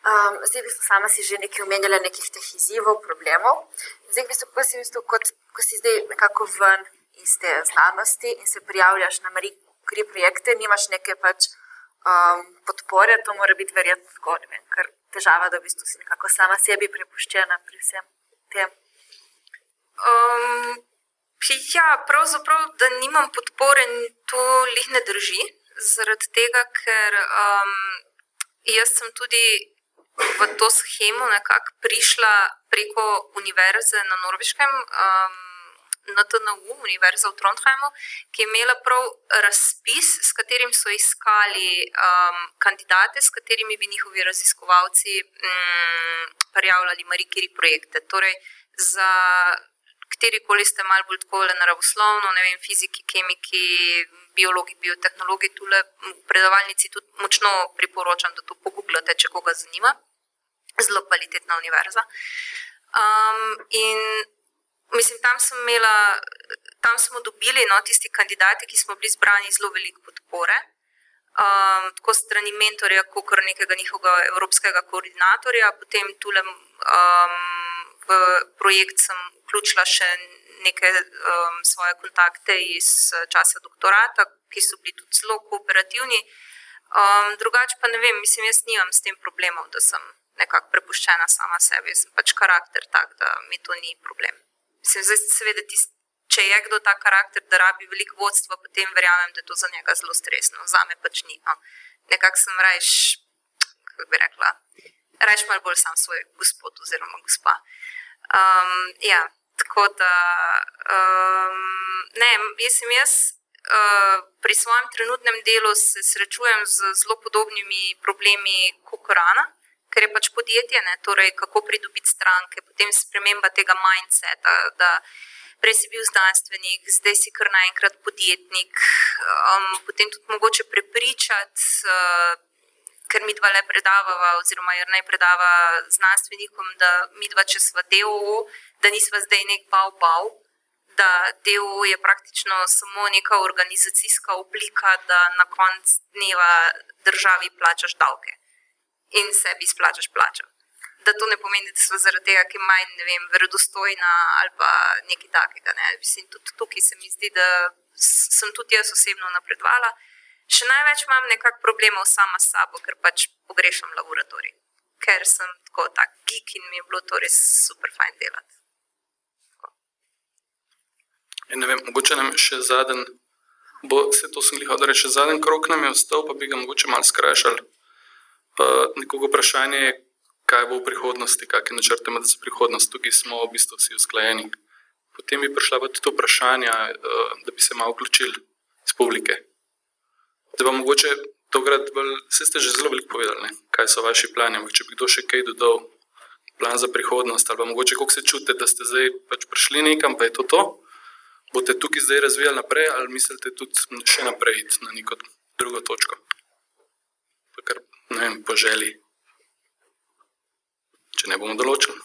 Um, zdaj, v bistvu, sama si že nekaj omenjala, nekih teh izzivov, problemov. Zdaj, v bistvu, ko, si, v bistvu, kot, ko si zdaj nekako ven iz te znanosti in se prijavljaš na Marie projekte, nimaš neke pač, um, podpore, to mora biti verjetno tako, ne vem, ker težava, da v bistvu si nekako sama sebi prepuščena pri vsem tem. Um, ja, pravzaprav, da nimam podpore, to lih ne drži zaradi tega, ker um, jaz sem tudi v to schemo nekako prišla preko univerze na Norveškem. Um, Na TNU, Univerza v Trondheimu, ki je imela prav razpis, s katerim so iskali um, kandidate, s katerimi bi njihovi raziskovalci um, prijavljali Marikiri projekte. Torej, za kateri koli ste malo bolj tako naravoslovno, ne vem, fiziki, kemiki, biologi, biotehnologi, tukaj v predavalnici tudi močno priporočam, da to pogooglate, če koga zanima. Zelo kvalitetna univerza. Um, in mislim, tam, imela, tam smo dobili no, tisti kandidati, ki smo bili zbrani, zelo veliko podpore. Um, tako strani mentorja, kot nekega njihovega evropskega koordinatorja, potem tudi um, v projekt sem vključila še neke um, svoje kontakte iz uh, časa doktorata, ki so bili tudi zelo kooperativni. Um, drugače pa ne vem, mislim, jaz nimam s tem problemov, da sem nekako prepuščena sama sebi. Sem pač karakter tak, da mi to ni problem. Mislim, zdaj, seveda, tist, če je kdo ta karakter, da rabi veliko vodstva, potem verjamem, da je to za njega zelo stresno. Za me pač ni. No. Nekako sem rajš, kako bi rekla, rajš malo bolj sam svoj gospod oziroma gospa. Um, ja, Tako da, um, ne, jaz sem jaz. Uh, pri svojem trenutnem delu se srečujem z zelo podobnimi problemi kot Korana, ker je pač podjetje, ne, torej kako pridobiti stranke, potem sprememba tega mindseta, da prej si bil znanstvenik, zdaj si kar naenkrat podjetnik, um, potem tudi mogoče prepričati. Uh, ker mi dva le predavava, oziroma jer naj predava znanstvenikom, da mi dva če sva DOO, da nisva zdaj nek bal bal, da DOO je praktično samo neka organizacijska oblika, da na koncu dneva državi plačaš davke in sebi splačaš plačo. Da to ne pomeni, da so zaradi tega, ki manj, ne vem, verodostojna ali pa nekaj takega. Ne. Mislim, tudi tukaj se mi zdi, da sem tudi jaz osebno napredovala. Še največ imam nekako problemov sama s sabo, ker pač pogrešam laboratorij, ker sem tako tak geek in mi je bilo to res super fajn delati. Ja, vem, mogoče nam je še zadnji, bo se to sem jih odreči, še zadnji krok nam je ostal, pa bi ga mogoče malo skrajšali. Uh, nekoga vprašanje je, kaj bo v prihodnosti, kakšne načrte imate za prihodnost, tukaj smo v bistvu vsi usklajeni. Potem bi prišla tudi vprašanja, uh, da bi se malo vključili iz publike. Da pa mogoče tokrat, vse ste že zelo veliko povedali, ne? kaj so vaši plani. Če bi kdo še kaj dodal, plan za prihodnost, ali pa mogoče kako se čutite, da ste zdaj pač prišli nekam, pa je to to. Boste tukaj zdaj razvijali naprej, ali mislite tudi še naprej na neko drugo točko? Pa kar ne vem, po želji. Če ne bomo določili.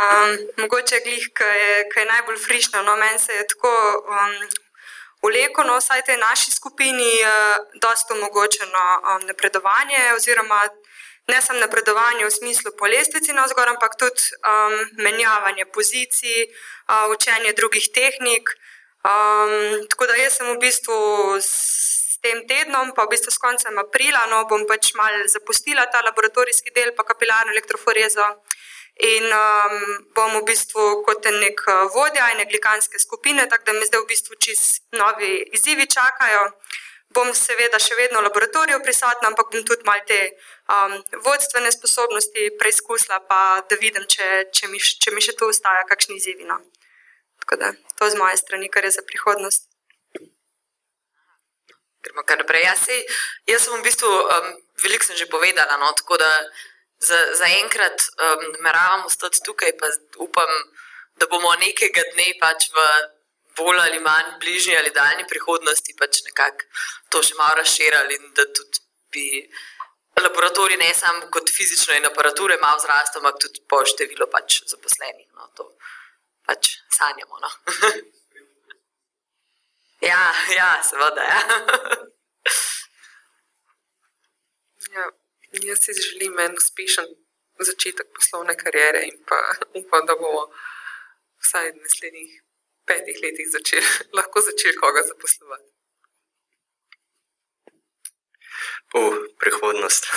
Um, mogoče glih, kaj je, kaj je najbolj frišno. No, meni se je tako um, vleko, no, vsaj tej naši skupini, je dosta omogočeno um, napredovanje, oziroma ne samo napredovanje v smislu po lestvici na vzgor, ampak tudi um, menjavanje pozicij, uh, učenje drugih tehnik. Um, tako da jaz sem v bistvu s tem tednom, pa v bistvu s koncem aprila, no, bom pač mal zapustila ta laboratorijski del, pa kapilarno elektroforezo. In um, bom v bistvu kot nek vodja ene glikanske skupine, tako da me zdaj v bistvu čist novi izzivi čakajo. Bom seveda še vedno v laboratoriju prisotna, ampak bom tudi malo te um, vodstvene sposobnosti preizkusila, pa da vidim, če, če, mi, če mi še tu ostaja kakšni izzivi. No. Tako da to z moje strani, kar je za prihodnost. Gremo kar naprej. Jaz, sej, jaz sem v bistvu um, veliko sem že povedala, no, tako da zaenkrat za um, nameravam ostati tukaj, pa upam, da bomo nekega dne pač v bolj ali manj bližnji ali daljni prihodnosti pač nekako to še malo razširili in da tudi bi laboratorij ne samo kot fizično in aparature malo zrastel, ampak tudi po številu pač zaposlenih. No, to pač sanjamo. No. Ja, ja seveda. Ja. ja, jaz si želim en uspešen začetek poslovne kariere in pa upam, da bomo vsaj naslednjih petih letih začeli, lahko začeli koga zaposlovati. Uh, prihodnost.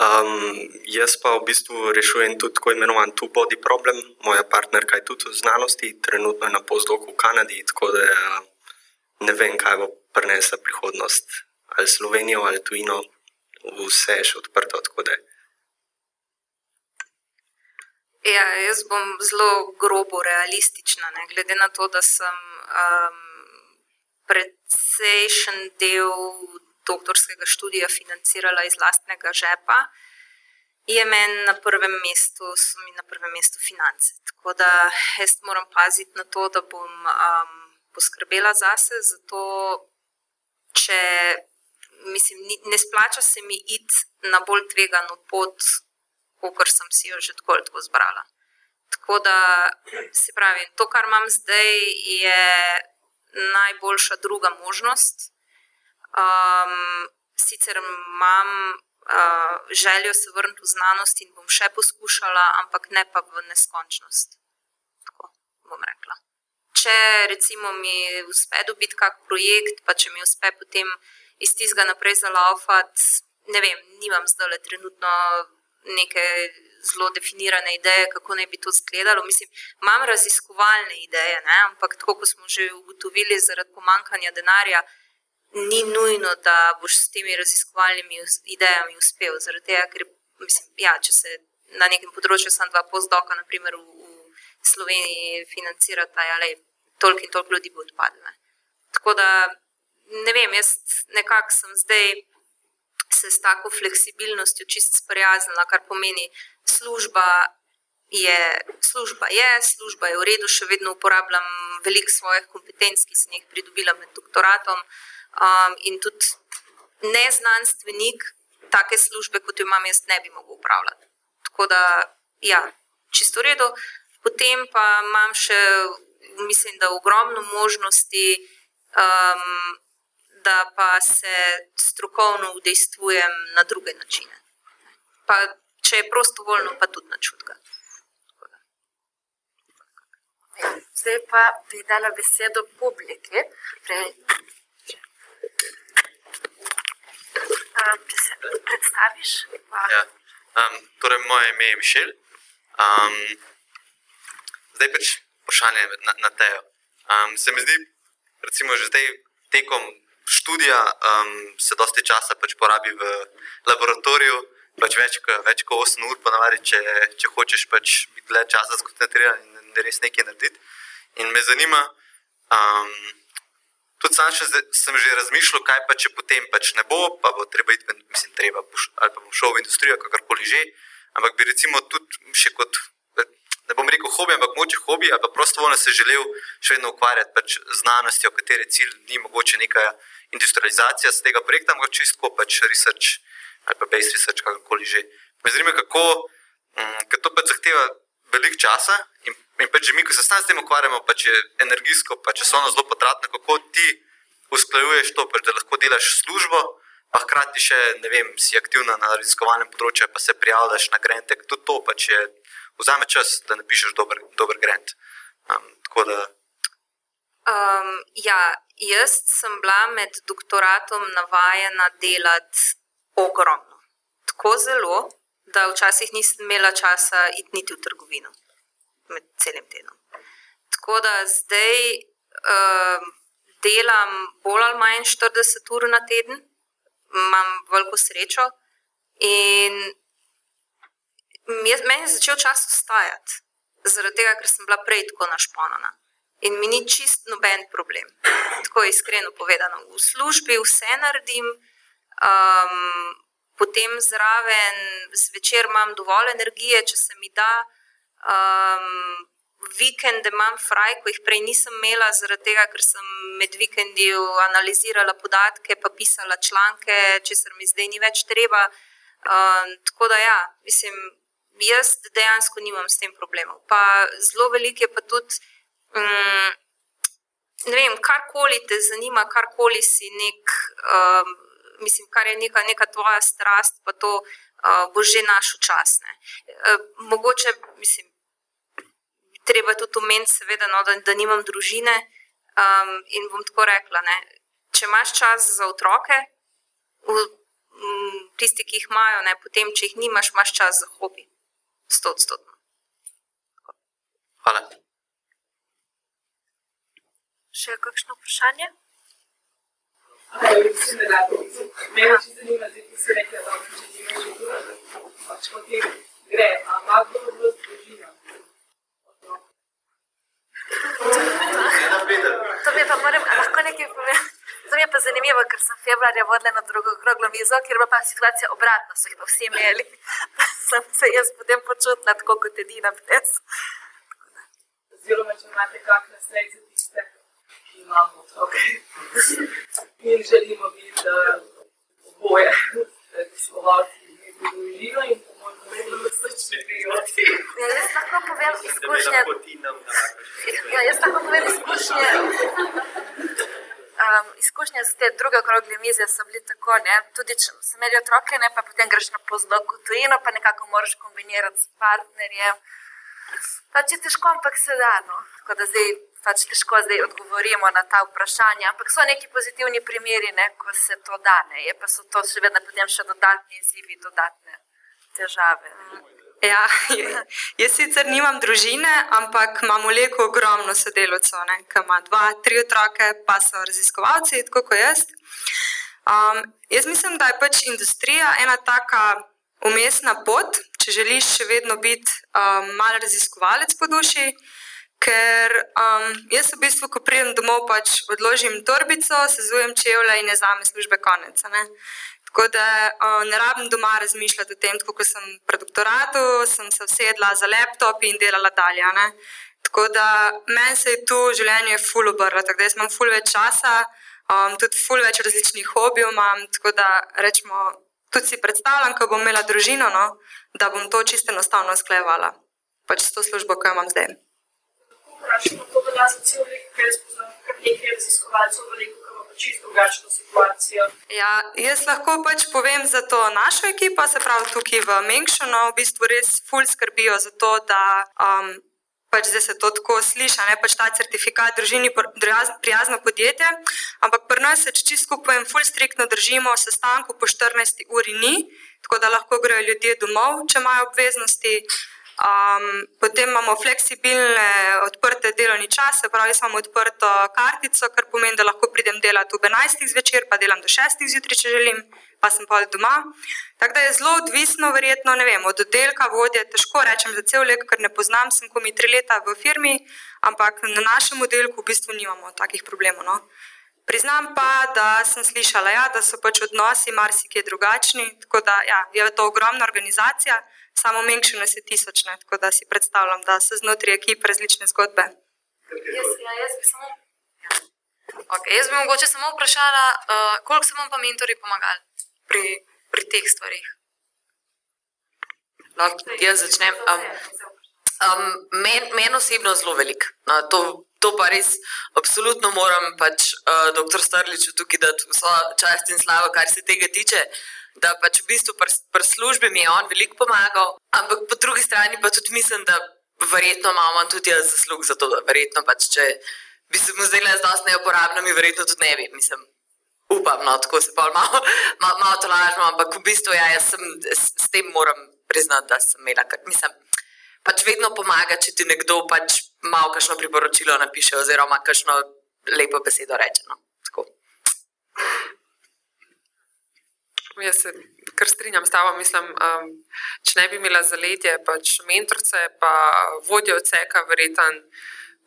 Um, jaz pa v bistvu rešujem tudi tako imenovan two-body problem. Moja partnerka je tudi v znanosti, trenutno je na postdoku v Kanadi, tako da ne vem, kaj bo prinesla prihodnost, ali Slovenijo ali tujino, vse je še odprto. Ja, jaz bom zelo grobo realistična, ne? glede na to, da sem um, precejšen del doktorskega študija financirala iz lastnega žepa. Je meni na prvem mestu, so mi na prvem mestu finance. Tako da jaz moram paziti na to, da bom um, poskrbela zase, zato če mislim, ne splača se mi iti na bolj tvegano pot, kot sem si jo že tako ali tako zbrala. Tako da se pravi, to, kar imam zdaj, je najboljša druga možnost. Um, sicer imam uh, željo se vrniti v znanost in bom še poskušala, ampak ne pa v neskončnost. Tako bom rekla če recimo mi uspe dobiti kak projekt, pa če mi uspe potem iz tistega naprej zalaufati, ne vem, nimam zdaj le trenutno neke zelo definirane ideje, kako naj bi to izgledalo. Mislim, imam raziskovalne ideje, ne? ampak tako kot smo že ugotovili, zaradi pomankanja denarja. Ni nujno, da boš s temi raziskovalnimi idejami uspel. Zaradi tega, ker mislim, ja, če se na nekem področju, samo dva postdoka, naprimer v, v Sloveniji, financirata, ja, toliko in toliko ljudi bo odpadlo. Tako da ne vem, jaz nekako sem zdaj se s tako fleksibilnostjo čist sprijaznila, kar pomeni, služba je, služba je, služba je v redu, še vedno uporabljam veliko svojih kompetenc, ki sem jih pridobila med doktoratom. Um, in tudi neznanstvenik take službe, kot jo imam jaz, ne bi mogel upravljati. Tako da, ja, čisto v redu. Potem pa imam še mislim, da ogromno možnosti, um, da pa se strokovno udejstvujem na druge načine. Pa, če je prostovoljno, pa tudi na čutka. Zdaj pa bi dala besedo publiki. Če se predstaviš. Ja. Um, torej, moje ime je Mišel. Um, zdaj pač vprašanje na, na tejo. Um, se mi zdi, recimo, že zdaj tekom študija um, se dosti časa pač porabi v laboratoriju, pač več, več kot 8 ur, ponavadi, če, če hočeš pač biti le časa skoncentriran in res nekaj narediti. In me zanima, um, tudi sam še, sem že razmišljal, kaj pa če potem pač ne bo, pa bo treba iti, mislim, treba, ali pa bom šel v industrijo, kakorkoli že. Ampak bi recimo tudi še kot ne bom rekel hobi, ampak moče hobi, ali pa prostovoljno se želel še vedno ukvarjati pač znanostjo, kateri cilj ni mogoče neka industrializacija z tega projekta, ampak čisto pač research ali pa base research, kakorkoli že. Me zanima, kako, mm, ker to pač zahteva veliko časa in In pač mi, ko se s tem ukvarjamo, pač je energijsko, pa časovno zelo potratno, kako ti usklajuješ to, pač, da lahko delaš službo, pa hkrati še, vem, si aktivna na raziskovalnem področju, pa se prijavljaš na grente. Tudi to pač je, vzame čas, da napišeš dober, dober grant. Um, tako da, Um, ja, jaz sem bila med doktoratom navajena delati ogromno. Tako zelo, da včasih nisem imela časa iti niti v trgovino med celim tednom. Tako da zdaj um, delam bolj ali manj 40 ur na teden, imam veliko srečo in jaz- meni je začel čas ustajati, zaradi tega, ker sem bila prej tako našponana. In mi ni čist noben problem. Tako iskreno povedano, v službi vse naredim, um, potem zraven zvečer imam dovolj energije, če se mi da. Um, vikende imam fraj, ko jih prej nisem imela, zaradi tega, ker sem med vikendi analizirala podatke, pa pisala članke, česar mi zdaj ni več treba. Um, tako da, ja, mislim, jaz dejansko nimam s tem problemov. Pa zelo veliko je pa tudi. Um, ne vem, karkoli te zanima, karkoli si nek, um, mislim, kar je neka, neka tvoja strast, pa to uh, bo že našo čas. Uh, mogoče, mislim, treba tudi omeniti, seveda, no, da, da nimam družine. Um, in bom tako rekla, ne, če imaš čas za otroke, v, m, tisti, ki jih imajo, ne, potem, če jih nimaš, imaš čas za hobi. Sto odstotno. hvala. Še kakšno vprašanje? Mene če zanima, zdaj ti si rekla, da če imaš že družino, pač potem gre, a ima kdo vas družino? To mi pa moram, lahko nekaj povem. To mi je pa zanimivo, ker sem februarja vodila na drugo okroglo mizo, kjer je bila pa situacija obratna, so jih pa vsi imeli. Sem se jaz potem počutila tako kot edina brez. Oziroma, če imate kak nasvet za tiste, imamo otroke in želimo biti oboje, raziskovalci neko družino in po mojem mnenju resnične piloti. Ja, jaz lahko povem izkušnje. Ja, jaz lahko povem izkušnje. Um, izkušnje z te druge okrogle mize so bile tako, ne? tudi če sem imel otroke, ne? pa potem greš na pozdok v tujino, pa nekako moraš kombinirati s partnerjem. Pač je težko, ampak se da. No. Tako da zdaj pač težko zdaj odgovorimo na ta vprašanja, ampak so neki pozitivni primeri, ne? ko se to da. Ne? Je pa so to še vedno potem še dodatni izzivi, dodatne težave. Ne? Ja, jaz sicer nimam družine, ampak imam v Leku ogromno sodelavcev, ne, ki ima dva, tri otroke, pa so raziskovalci, tako kot jaz. Um, jaz mislim, da je pač industrija ena taka umestna pot, če želiš še vedno biti um, mal raziskovalec po duši. Ker um, jaz v bistvu, ko pridem domov, pač odložim torbico, sezujem čevlje in je za me službe konec. ne. Tako da uh, ne rabim doma razmišljati o tem, kot sem pri doktoratu, sem se usedla za laptop in delala dalje. Ne? Tako da meni se je tu življenje ful obrlo, tako da imam ful več časa, um, tudi ful več različnih hobijev imam. Tako da rečemo, tudi si predstavljam, ko bom imela družino, no, da bom to čisto enostavno sklejevala. Pač s to službo, ki jo imam zdaj. Za cel lek, ker jaz poznam kar nekaj raziskovalcev v leku, ki ima pa čisto drugačno situacijo. Ja, jaz lahko pač povem za to našo ekipo, se pravi tukaj v Mengšonu, v bistvu res ful skrbijo za to, da um, pač zdaj se to tako sliši, ne pač ta certifikat družini pr- prijaz- prijazno podjetje, ampak pri nas se, čisto skupaj ful striktno držimo, sestanku po 14 uri ni, tako da lahko grejo ljudje domov, če imajo obveznosti. Um, potem imamo fleksibilne, odprte delovni čase, pravi, jaz imam odprto kartico, kar pomeni, da lahko pridem delati ob 11. zvečer, pa delam do 6. zjutraj, če želim, pa sem pa doma. Tako da je zelo odvisno, verjetno, vem, od oddelka, vodje, težko rečem za cel lek, ker ne poznam, sem komi tri leta v firmi, ampak na našem oddelku v bistvu nimamo takih problemov. No. Priznam pa, da sem slišala, ja, da so pač odnosi marsikje drugačni, tako da ja, je to ogromna organizacija, samo menjši nas je tisoč, ne, tako da si predstavljam, da so znotraj ekip različne zgodbe. Jaz, ja, jaz bi samo. Okay, jaz bi mogoče samo vprašala, uh, koliko so vam pa mentori pomagali pri, pri teh stvarih? Lahko jaz začnem. Um, Um, Meni men osebno zelo velik. No, to, to pa res absolutno moram pač uh, dr. Strliču tukaj dati vso čast in slavo, kar se tega tiče. Da pač v bistvu pri pr službi mi je on veliko pomagal, ampak po drugi strani pa tudi mislim, da verjetno imamo tudi jaz zaslug za to, da verjetno pač če bi se mu zdela zelo neuporabna, mi verjetno tudi ne bi. Mislim, upam, no, tako se pa malo, malo, malo to lažemo, ampak v bistvu ja, jaz sem s, s tem moram priznati, da sem imela, kar mislim. Pač vedno pomaga, če ti nekdo pač malo kakšno priporočilo napiše, oziroma kakšno lepo besedo reče. No. Jaz se kar strinjam s tabo. Mislim, um, če ne bi imela zaledje, pač mentorce, pa vodjo odseka, verjeten,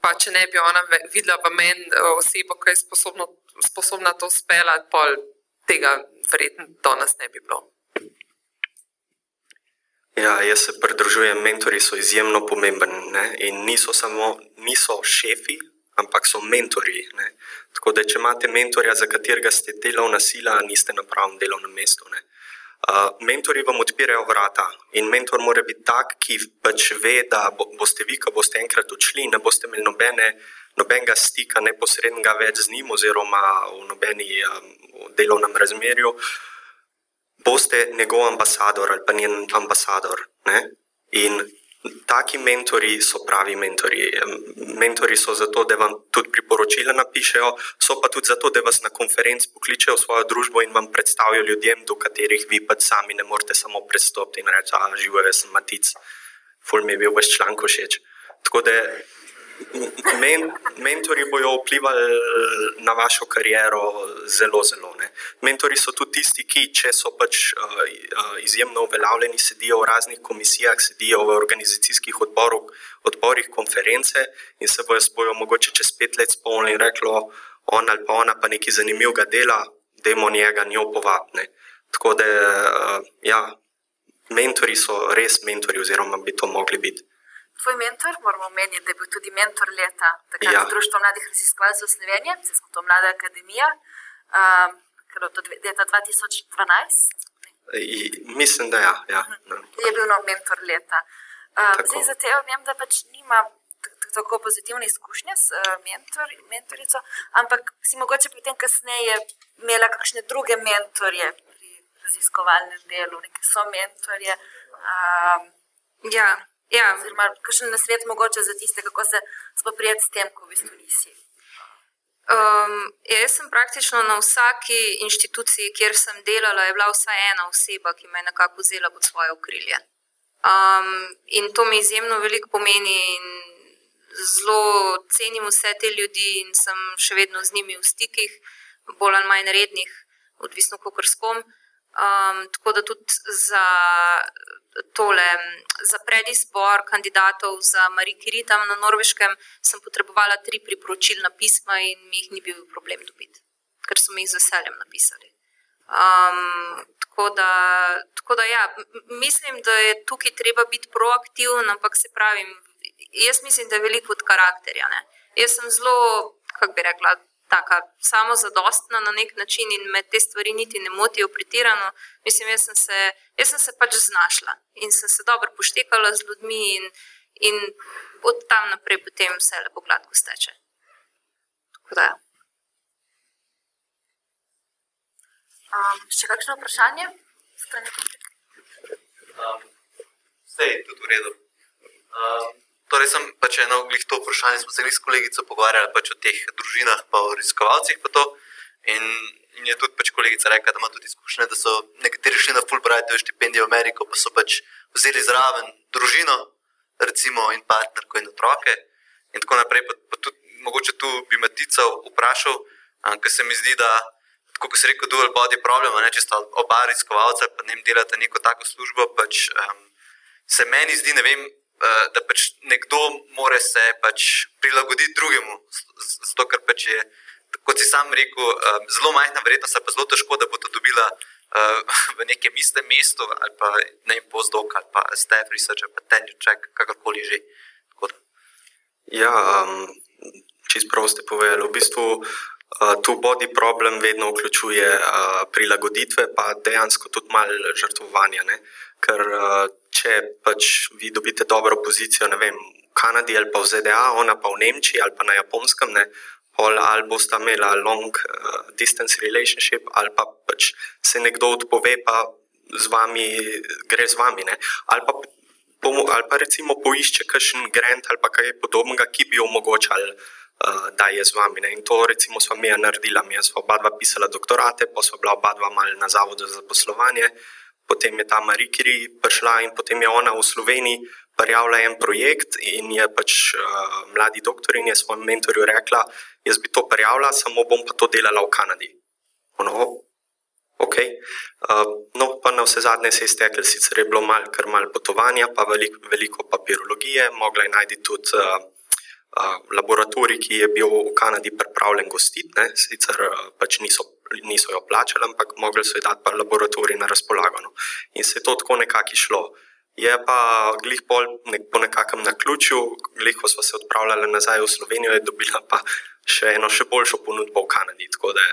pa če ne bi ona videla v meni uh, osebo, ki je sposobno, sposobna to speljati, pol tega verjetno do nas ne bi bilo. Ja, jaz se pridružujem, mentori so izjemno pomembni in niso samo niso šefi, ampak so mentori. Ne. Tako da, če imate mentorja, za katerega ste delovna sila, niste na pravem delovnem mestu. Ne. Uh, mentori vam odpirajo vrata in mentor mora biti tak, ki pač ve, da bo, boste vi, ko boste enkrat odšli, ne boste imeli nobene, nobenega stika neposrednega več z njim, oziroma v nobeni um, delovnem razmerju, boste njegov ambasador ali pa njen ambasador. Ne? In Taki mentori so pravi mentori. Mentori so zato, da vam tudi priporočila napišejo, so pa tudi zato, da vas na konferenci pokličejo v svojo družbo in vam predstavijo ljudem, do katerih vi pa sami ne morete samo pristopiti in reči: Ah, živijo, sem matic, ful mi je bil vaš članek všeč. Tako da men, mentori bodo vplivali na vašo kariero zelo, zelo. Ne. Mentori so tudi tisti, ki, če so pač uh, izjemno uveljavljeni, sedijo v raznih komisijah, sedijo v organizacijskih odborih, odborih konference in se bojo, bojo mogoče čez pet let spomnili in reklo, on ali pa ona pa nekaj zanimivega dela, jim njega njo povabne. Tako da, uh, ja, mentori so res mentori, oziroma bi to mogli biti tvoj mentor, moramo omeniti, da je bil tudi mentor leta takrat ja. Društva mladih raziskovalcev Slovenije, zdaj smo to mlada akademija, um, ker je to leta 2012. I, mislim, da ja, ja. je bil no mentor leta. Um, zdaj za te vem, da pač nima tako pozitivne izkušnje s uh, mentor, mentorico, ampak si mogoče potem kasneje imela kakšne druge mentorje pri raziskovalnem delu, neke so mentorje. Um, ja. Ja. Oziroma, kakšen nasvet mogoče za tiste, kako se spoprijeti s tem, ko v bistvu nisi. Um, jaz sem praktično na vsaki inštituciji, kjer sem delala, je bila vsaj ena oseba, ki me je nekako vzela pod svoje okrilje. Um, in to mi izjemno veliko pomeni, in zelo cenim vse te ljudi, in sem še vedno z njimi v stikih, bolj ali manj rednih, odvisno kako s kom. Um, tako da tudi za tole, za predizbor kandidatov za Marijo Kiri tam na Norveškem, sem potrebovala tri priporočilna pisma in mi jih ni bil problem dobiti, ker so mi jih z veseljem napisali. Um, tako, da, tako da, ja, mislim, da je tukaj treba biti proaktiven, ampak se pravi, jaz mislim, da je veliko od karakterja. Ne? Jaz sem zelo, kako bi rekla, tako samozadostna na nek način in me te stvari niti ne motijo pretirano. Mislim, jaz sem, se, jaz sem se pač znašla in sem se dobro poštekala z ljudmi, in, in od tam naprej potem vse lepo gladko steče. Um, še kakšno vprašanje? Um, vse je tudi v redu. Um, Torej, sem pač eno glih to vprašanje, smo se s kolegico pogovarjali pač o teh družinah, pa o raziskovalcih. In, in je tudi pač kolegica rekla, da ima tudi izkušnje, da so nekateri šli na Fulbright, to je štipendije v Ameriko, pa so pač vzeli zraven družino, recimo in partnerko in otroke. In tako naprej. Pa, pa tudi, mogoče tu bi me tica vprašal, ker se mi zdi, da. Kot se reče, dual body problem, ne, če sta oba raziskovalca, pa ne delate neko tako službo, pač, um, se meni zdi, ne vem, da pač nekdo more se pač prilagoditi drugemu. Zato, ker pač je, kot si sam rekel, eh, zelo majhna verjetnost, pa zelo težko, da bo to dobila eh, v nekem istem mestu, ali pa ne vem, postdoc, ali pa staff research, ali pa tenure check, kakorkoli že. Ja, um, čisto prav ste povedali. V bistvu uh, tu body problem vedno vključuje uh, prilagoditve, pa dejansko tudi malo žrtvovanja. Ne? Ker uh, če pač vi dobite dobro pozicijo, ne vem, v Kanadi ali pa v ZDA, ona pa v Nemčiji ali pa na Japonskem, ne, pol ali boste imeli long distance relationship, ali pa pač se nekdo odpove, pa z vami gre z vami. Ne, ali pa ali pa recimo poišče kakšen grant ali kaj podobnega, ki bi omogočal, uh, da je z vami. Ne. In to recimo smo mi naredili, mi smo oba dva pisala doktorate, pa so bila oba dva mal na zavodu za poslovanje, potem je ta Marikiri prišla in potem je ona v Sloveniji prijavila en projekt in je pač uh, mladi doktor in je svojemu mentorju rekla, jaz bi to prijavila, samo bom pa to delala v Kanadi. Ono, Okay. Uh, no, pa na vse zadnje se je iztekel, sicer je bilo malo mal potovanja, pa veliko, veliko papirologije, mogla je najti tudi uh, uh, laboratorij, ki je bil v Kanadi pripravljen gostiti, sicer pač niso, niso jo plačali, ampak mogli so ji dati pa laboratorij na razpolago. No. In se je to tako nekako išlo. Je pa glih pol nek, po nekakšnem naključju, glih ko smo se odpravljali nazaj v Slovenijo, je dobila pa še eno še boljšo ponudbo v Kanadi. Tako da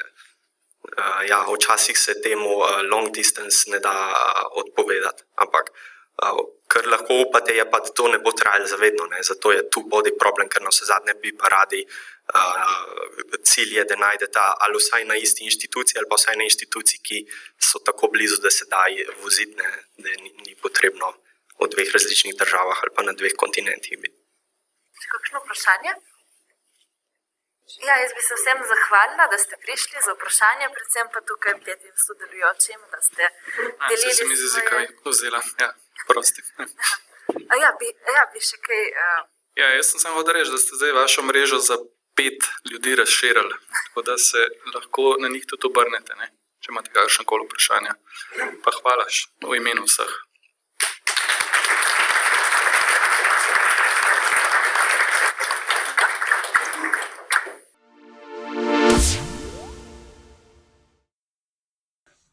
uh, ja, včasih se temu uh, long distance ne da uh, odpovedati. Ampak uh, kar lahko upate, je pa, da to ne bo trajalo zavedno. Ne? Zato je tu bodi problem, ker na vse zadnje bi pa radi. Uh, cilj je, da najdete ali vsaj na isti inštituciji, ali pa vsaj na inštituciji, ki so tako blizu, da se da voziti, ne? da ni, ni potrebno v dveh različnih državah ali pa na dveh kontinentih. Kakšno vprašanje? Ja, jaz bi se vsem zahvalila, da ste prišli za vprašanje, predvsem pa tukaj petim sodelujočim, da ste delili. Ja, se mi zdi, da je vzela, ja, prosti. Ja, bi, ja, bi še kaj. Uh... Ja, jaz sem samo hotel reči, da ste zdaj vašo mrežo za pet ljudi razširili, tako da se lahko na njih tudi obrnete, ne? če imate kakšno koli vprašanje. Pa hvala v imenu vseh.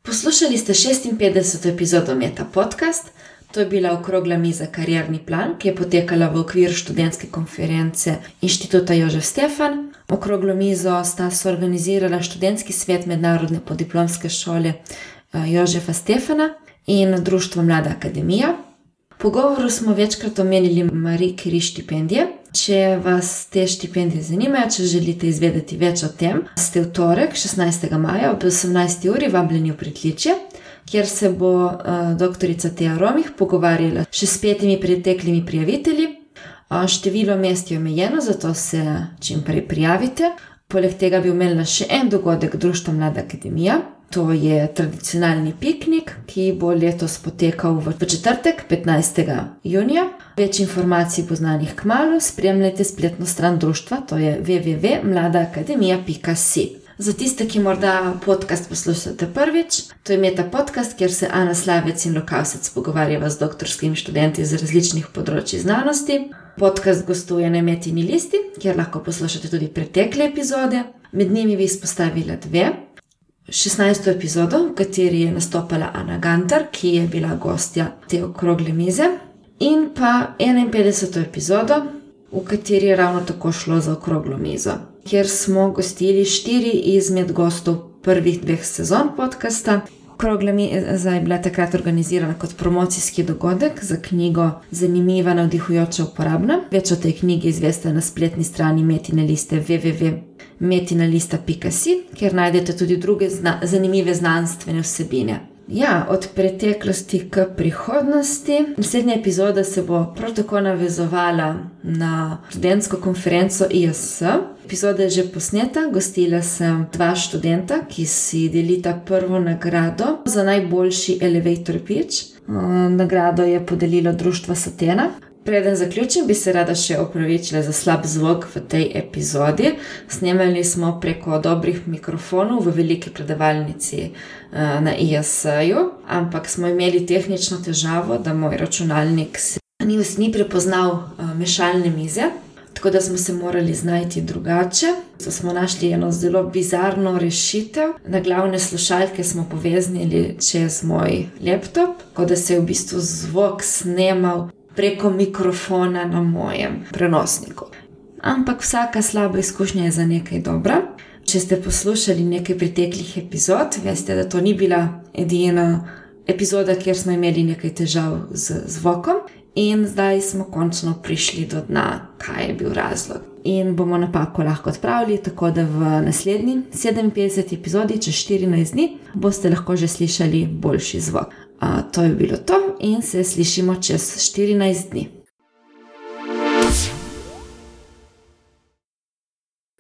Poslušali ste 56. epizodo Meta Podcast. To je bila okrogla miza Karjerni plan, ki je potekala v okviru študentske konference Inštituta Jožef Stefan. Okroglo mizo sta soorganizirala študentski svet Mednarodne podiplomske šole eh, Jožefa Stefana in Društvo Mlada Akademija. V pogovoru smo večkrat omenili Marije Kiri štipendije. Če vas te štipendije zanimajo, če želite izvedeti več o tem, ste v torek, 16. maja ob 18. uri vabljeni v pritličje, kjer se bo uh, dr. Teja Romih pogovarjala še s petimi preteklimi prijavitelji. Uh, število mest je omejeno, zato se čim prej prijavite. Poleg tega bi imela še en dogodek Društva Mlada Akademija, To je tradicionalni piknik, ki bo letos potekal v četrtek, 15. junija. Več informacij bo znanih k malu, spremljajte spletno stran društva, to je www.mladaakademija.si. Za tiste, ki morda podcast poslušate prvič, to je meta podcast, kjer se Ana Slavec in Lokavsec pogovarjava z doktorskimi študenti iz različnih področji znanosti. Podcast gostuje na Metini listi, kjer lahko poslušate tudi pretekle epizode. Med njimi bi izpostavila dve. 16. epizodo, v kateri je nastopila Ana Gantar, ki je bila gostja te okrogle mize, in pa 51. epizodo, v kateri je ravno tako šlo za okroglo mizo, kjer smo gostili štiri izmed gostov prvih dveh sezon podcasta. Okrogla miza je bila takrat organizirana kot promocijski dogodek za knjigo Zanimiva, navdihujoča, uporabna. Več o tej knjigi izveste na spletni strani Metine liste www metinalista.si, kjer najdete tudi druge zna zanimive znanstvene vsebine. Ja, od preteklosti k prihodnosti. Naslednja epizoda se bo prav tako navezovala na študentsko konferenco ISS. Epizoda je že posneta, gostila sem dva študenta, ki si delita prvo nagrado za najboljši elevator pitch. Nagrado je podelilo Društvo Satena. Preden zaključim, bi se rada še opravičila za slab zvok v tej epizodi. Snemali smo preko dobrih mikrofonov v veliki predavalnici uh, na ISS-ju, ampak smo imeli tehnično težavo, da moj računalnik ni, ni prepoznal uh, mešalne mize. Tako da smo se morali znajti drugače. Zato smo našli eno zelo bizarno rešitev. Na glavne slušalke smo poveznili čez moj laptop, tako da se je v bistvu zvok snemal preko mikrofona na mojem prenosniku. Ampak vsaka slaba izkušnja je za nekaj dobra. Če ste poslušali nekaj preteklih epizod, veste, da to ni bila edina epizoda, kjer smo imeli nekaj težav z zvokom, in zdaj smo končno prišli do dna, kaj je bil razlog. In bomo napako lahko odpravili, tako da v naslednji 57. epizodi, čez 14 dni, boste lahko že slišali boljši zvok. A, to je bilo to, in se slišimo čez 14 dni.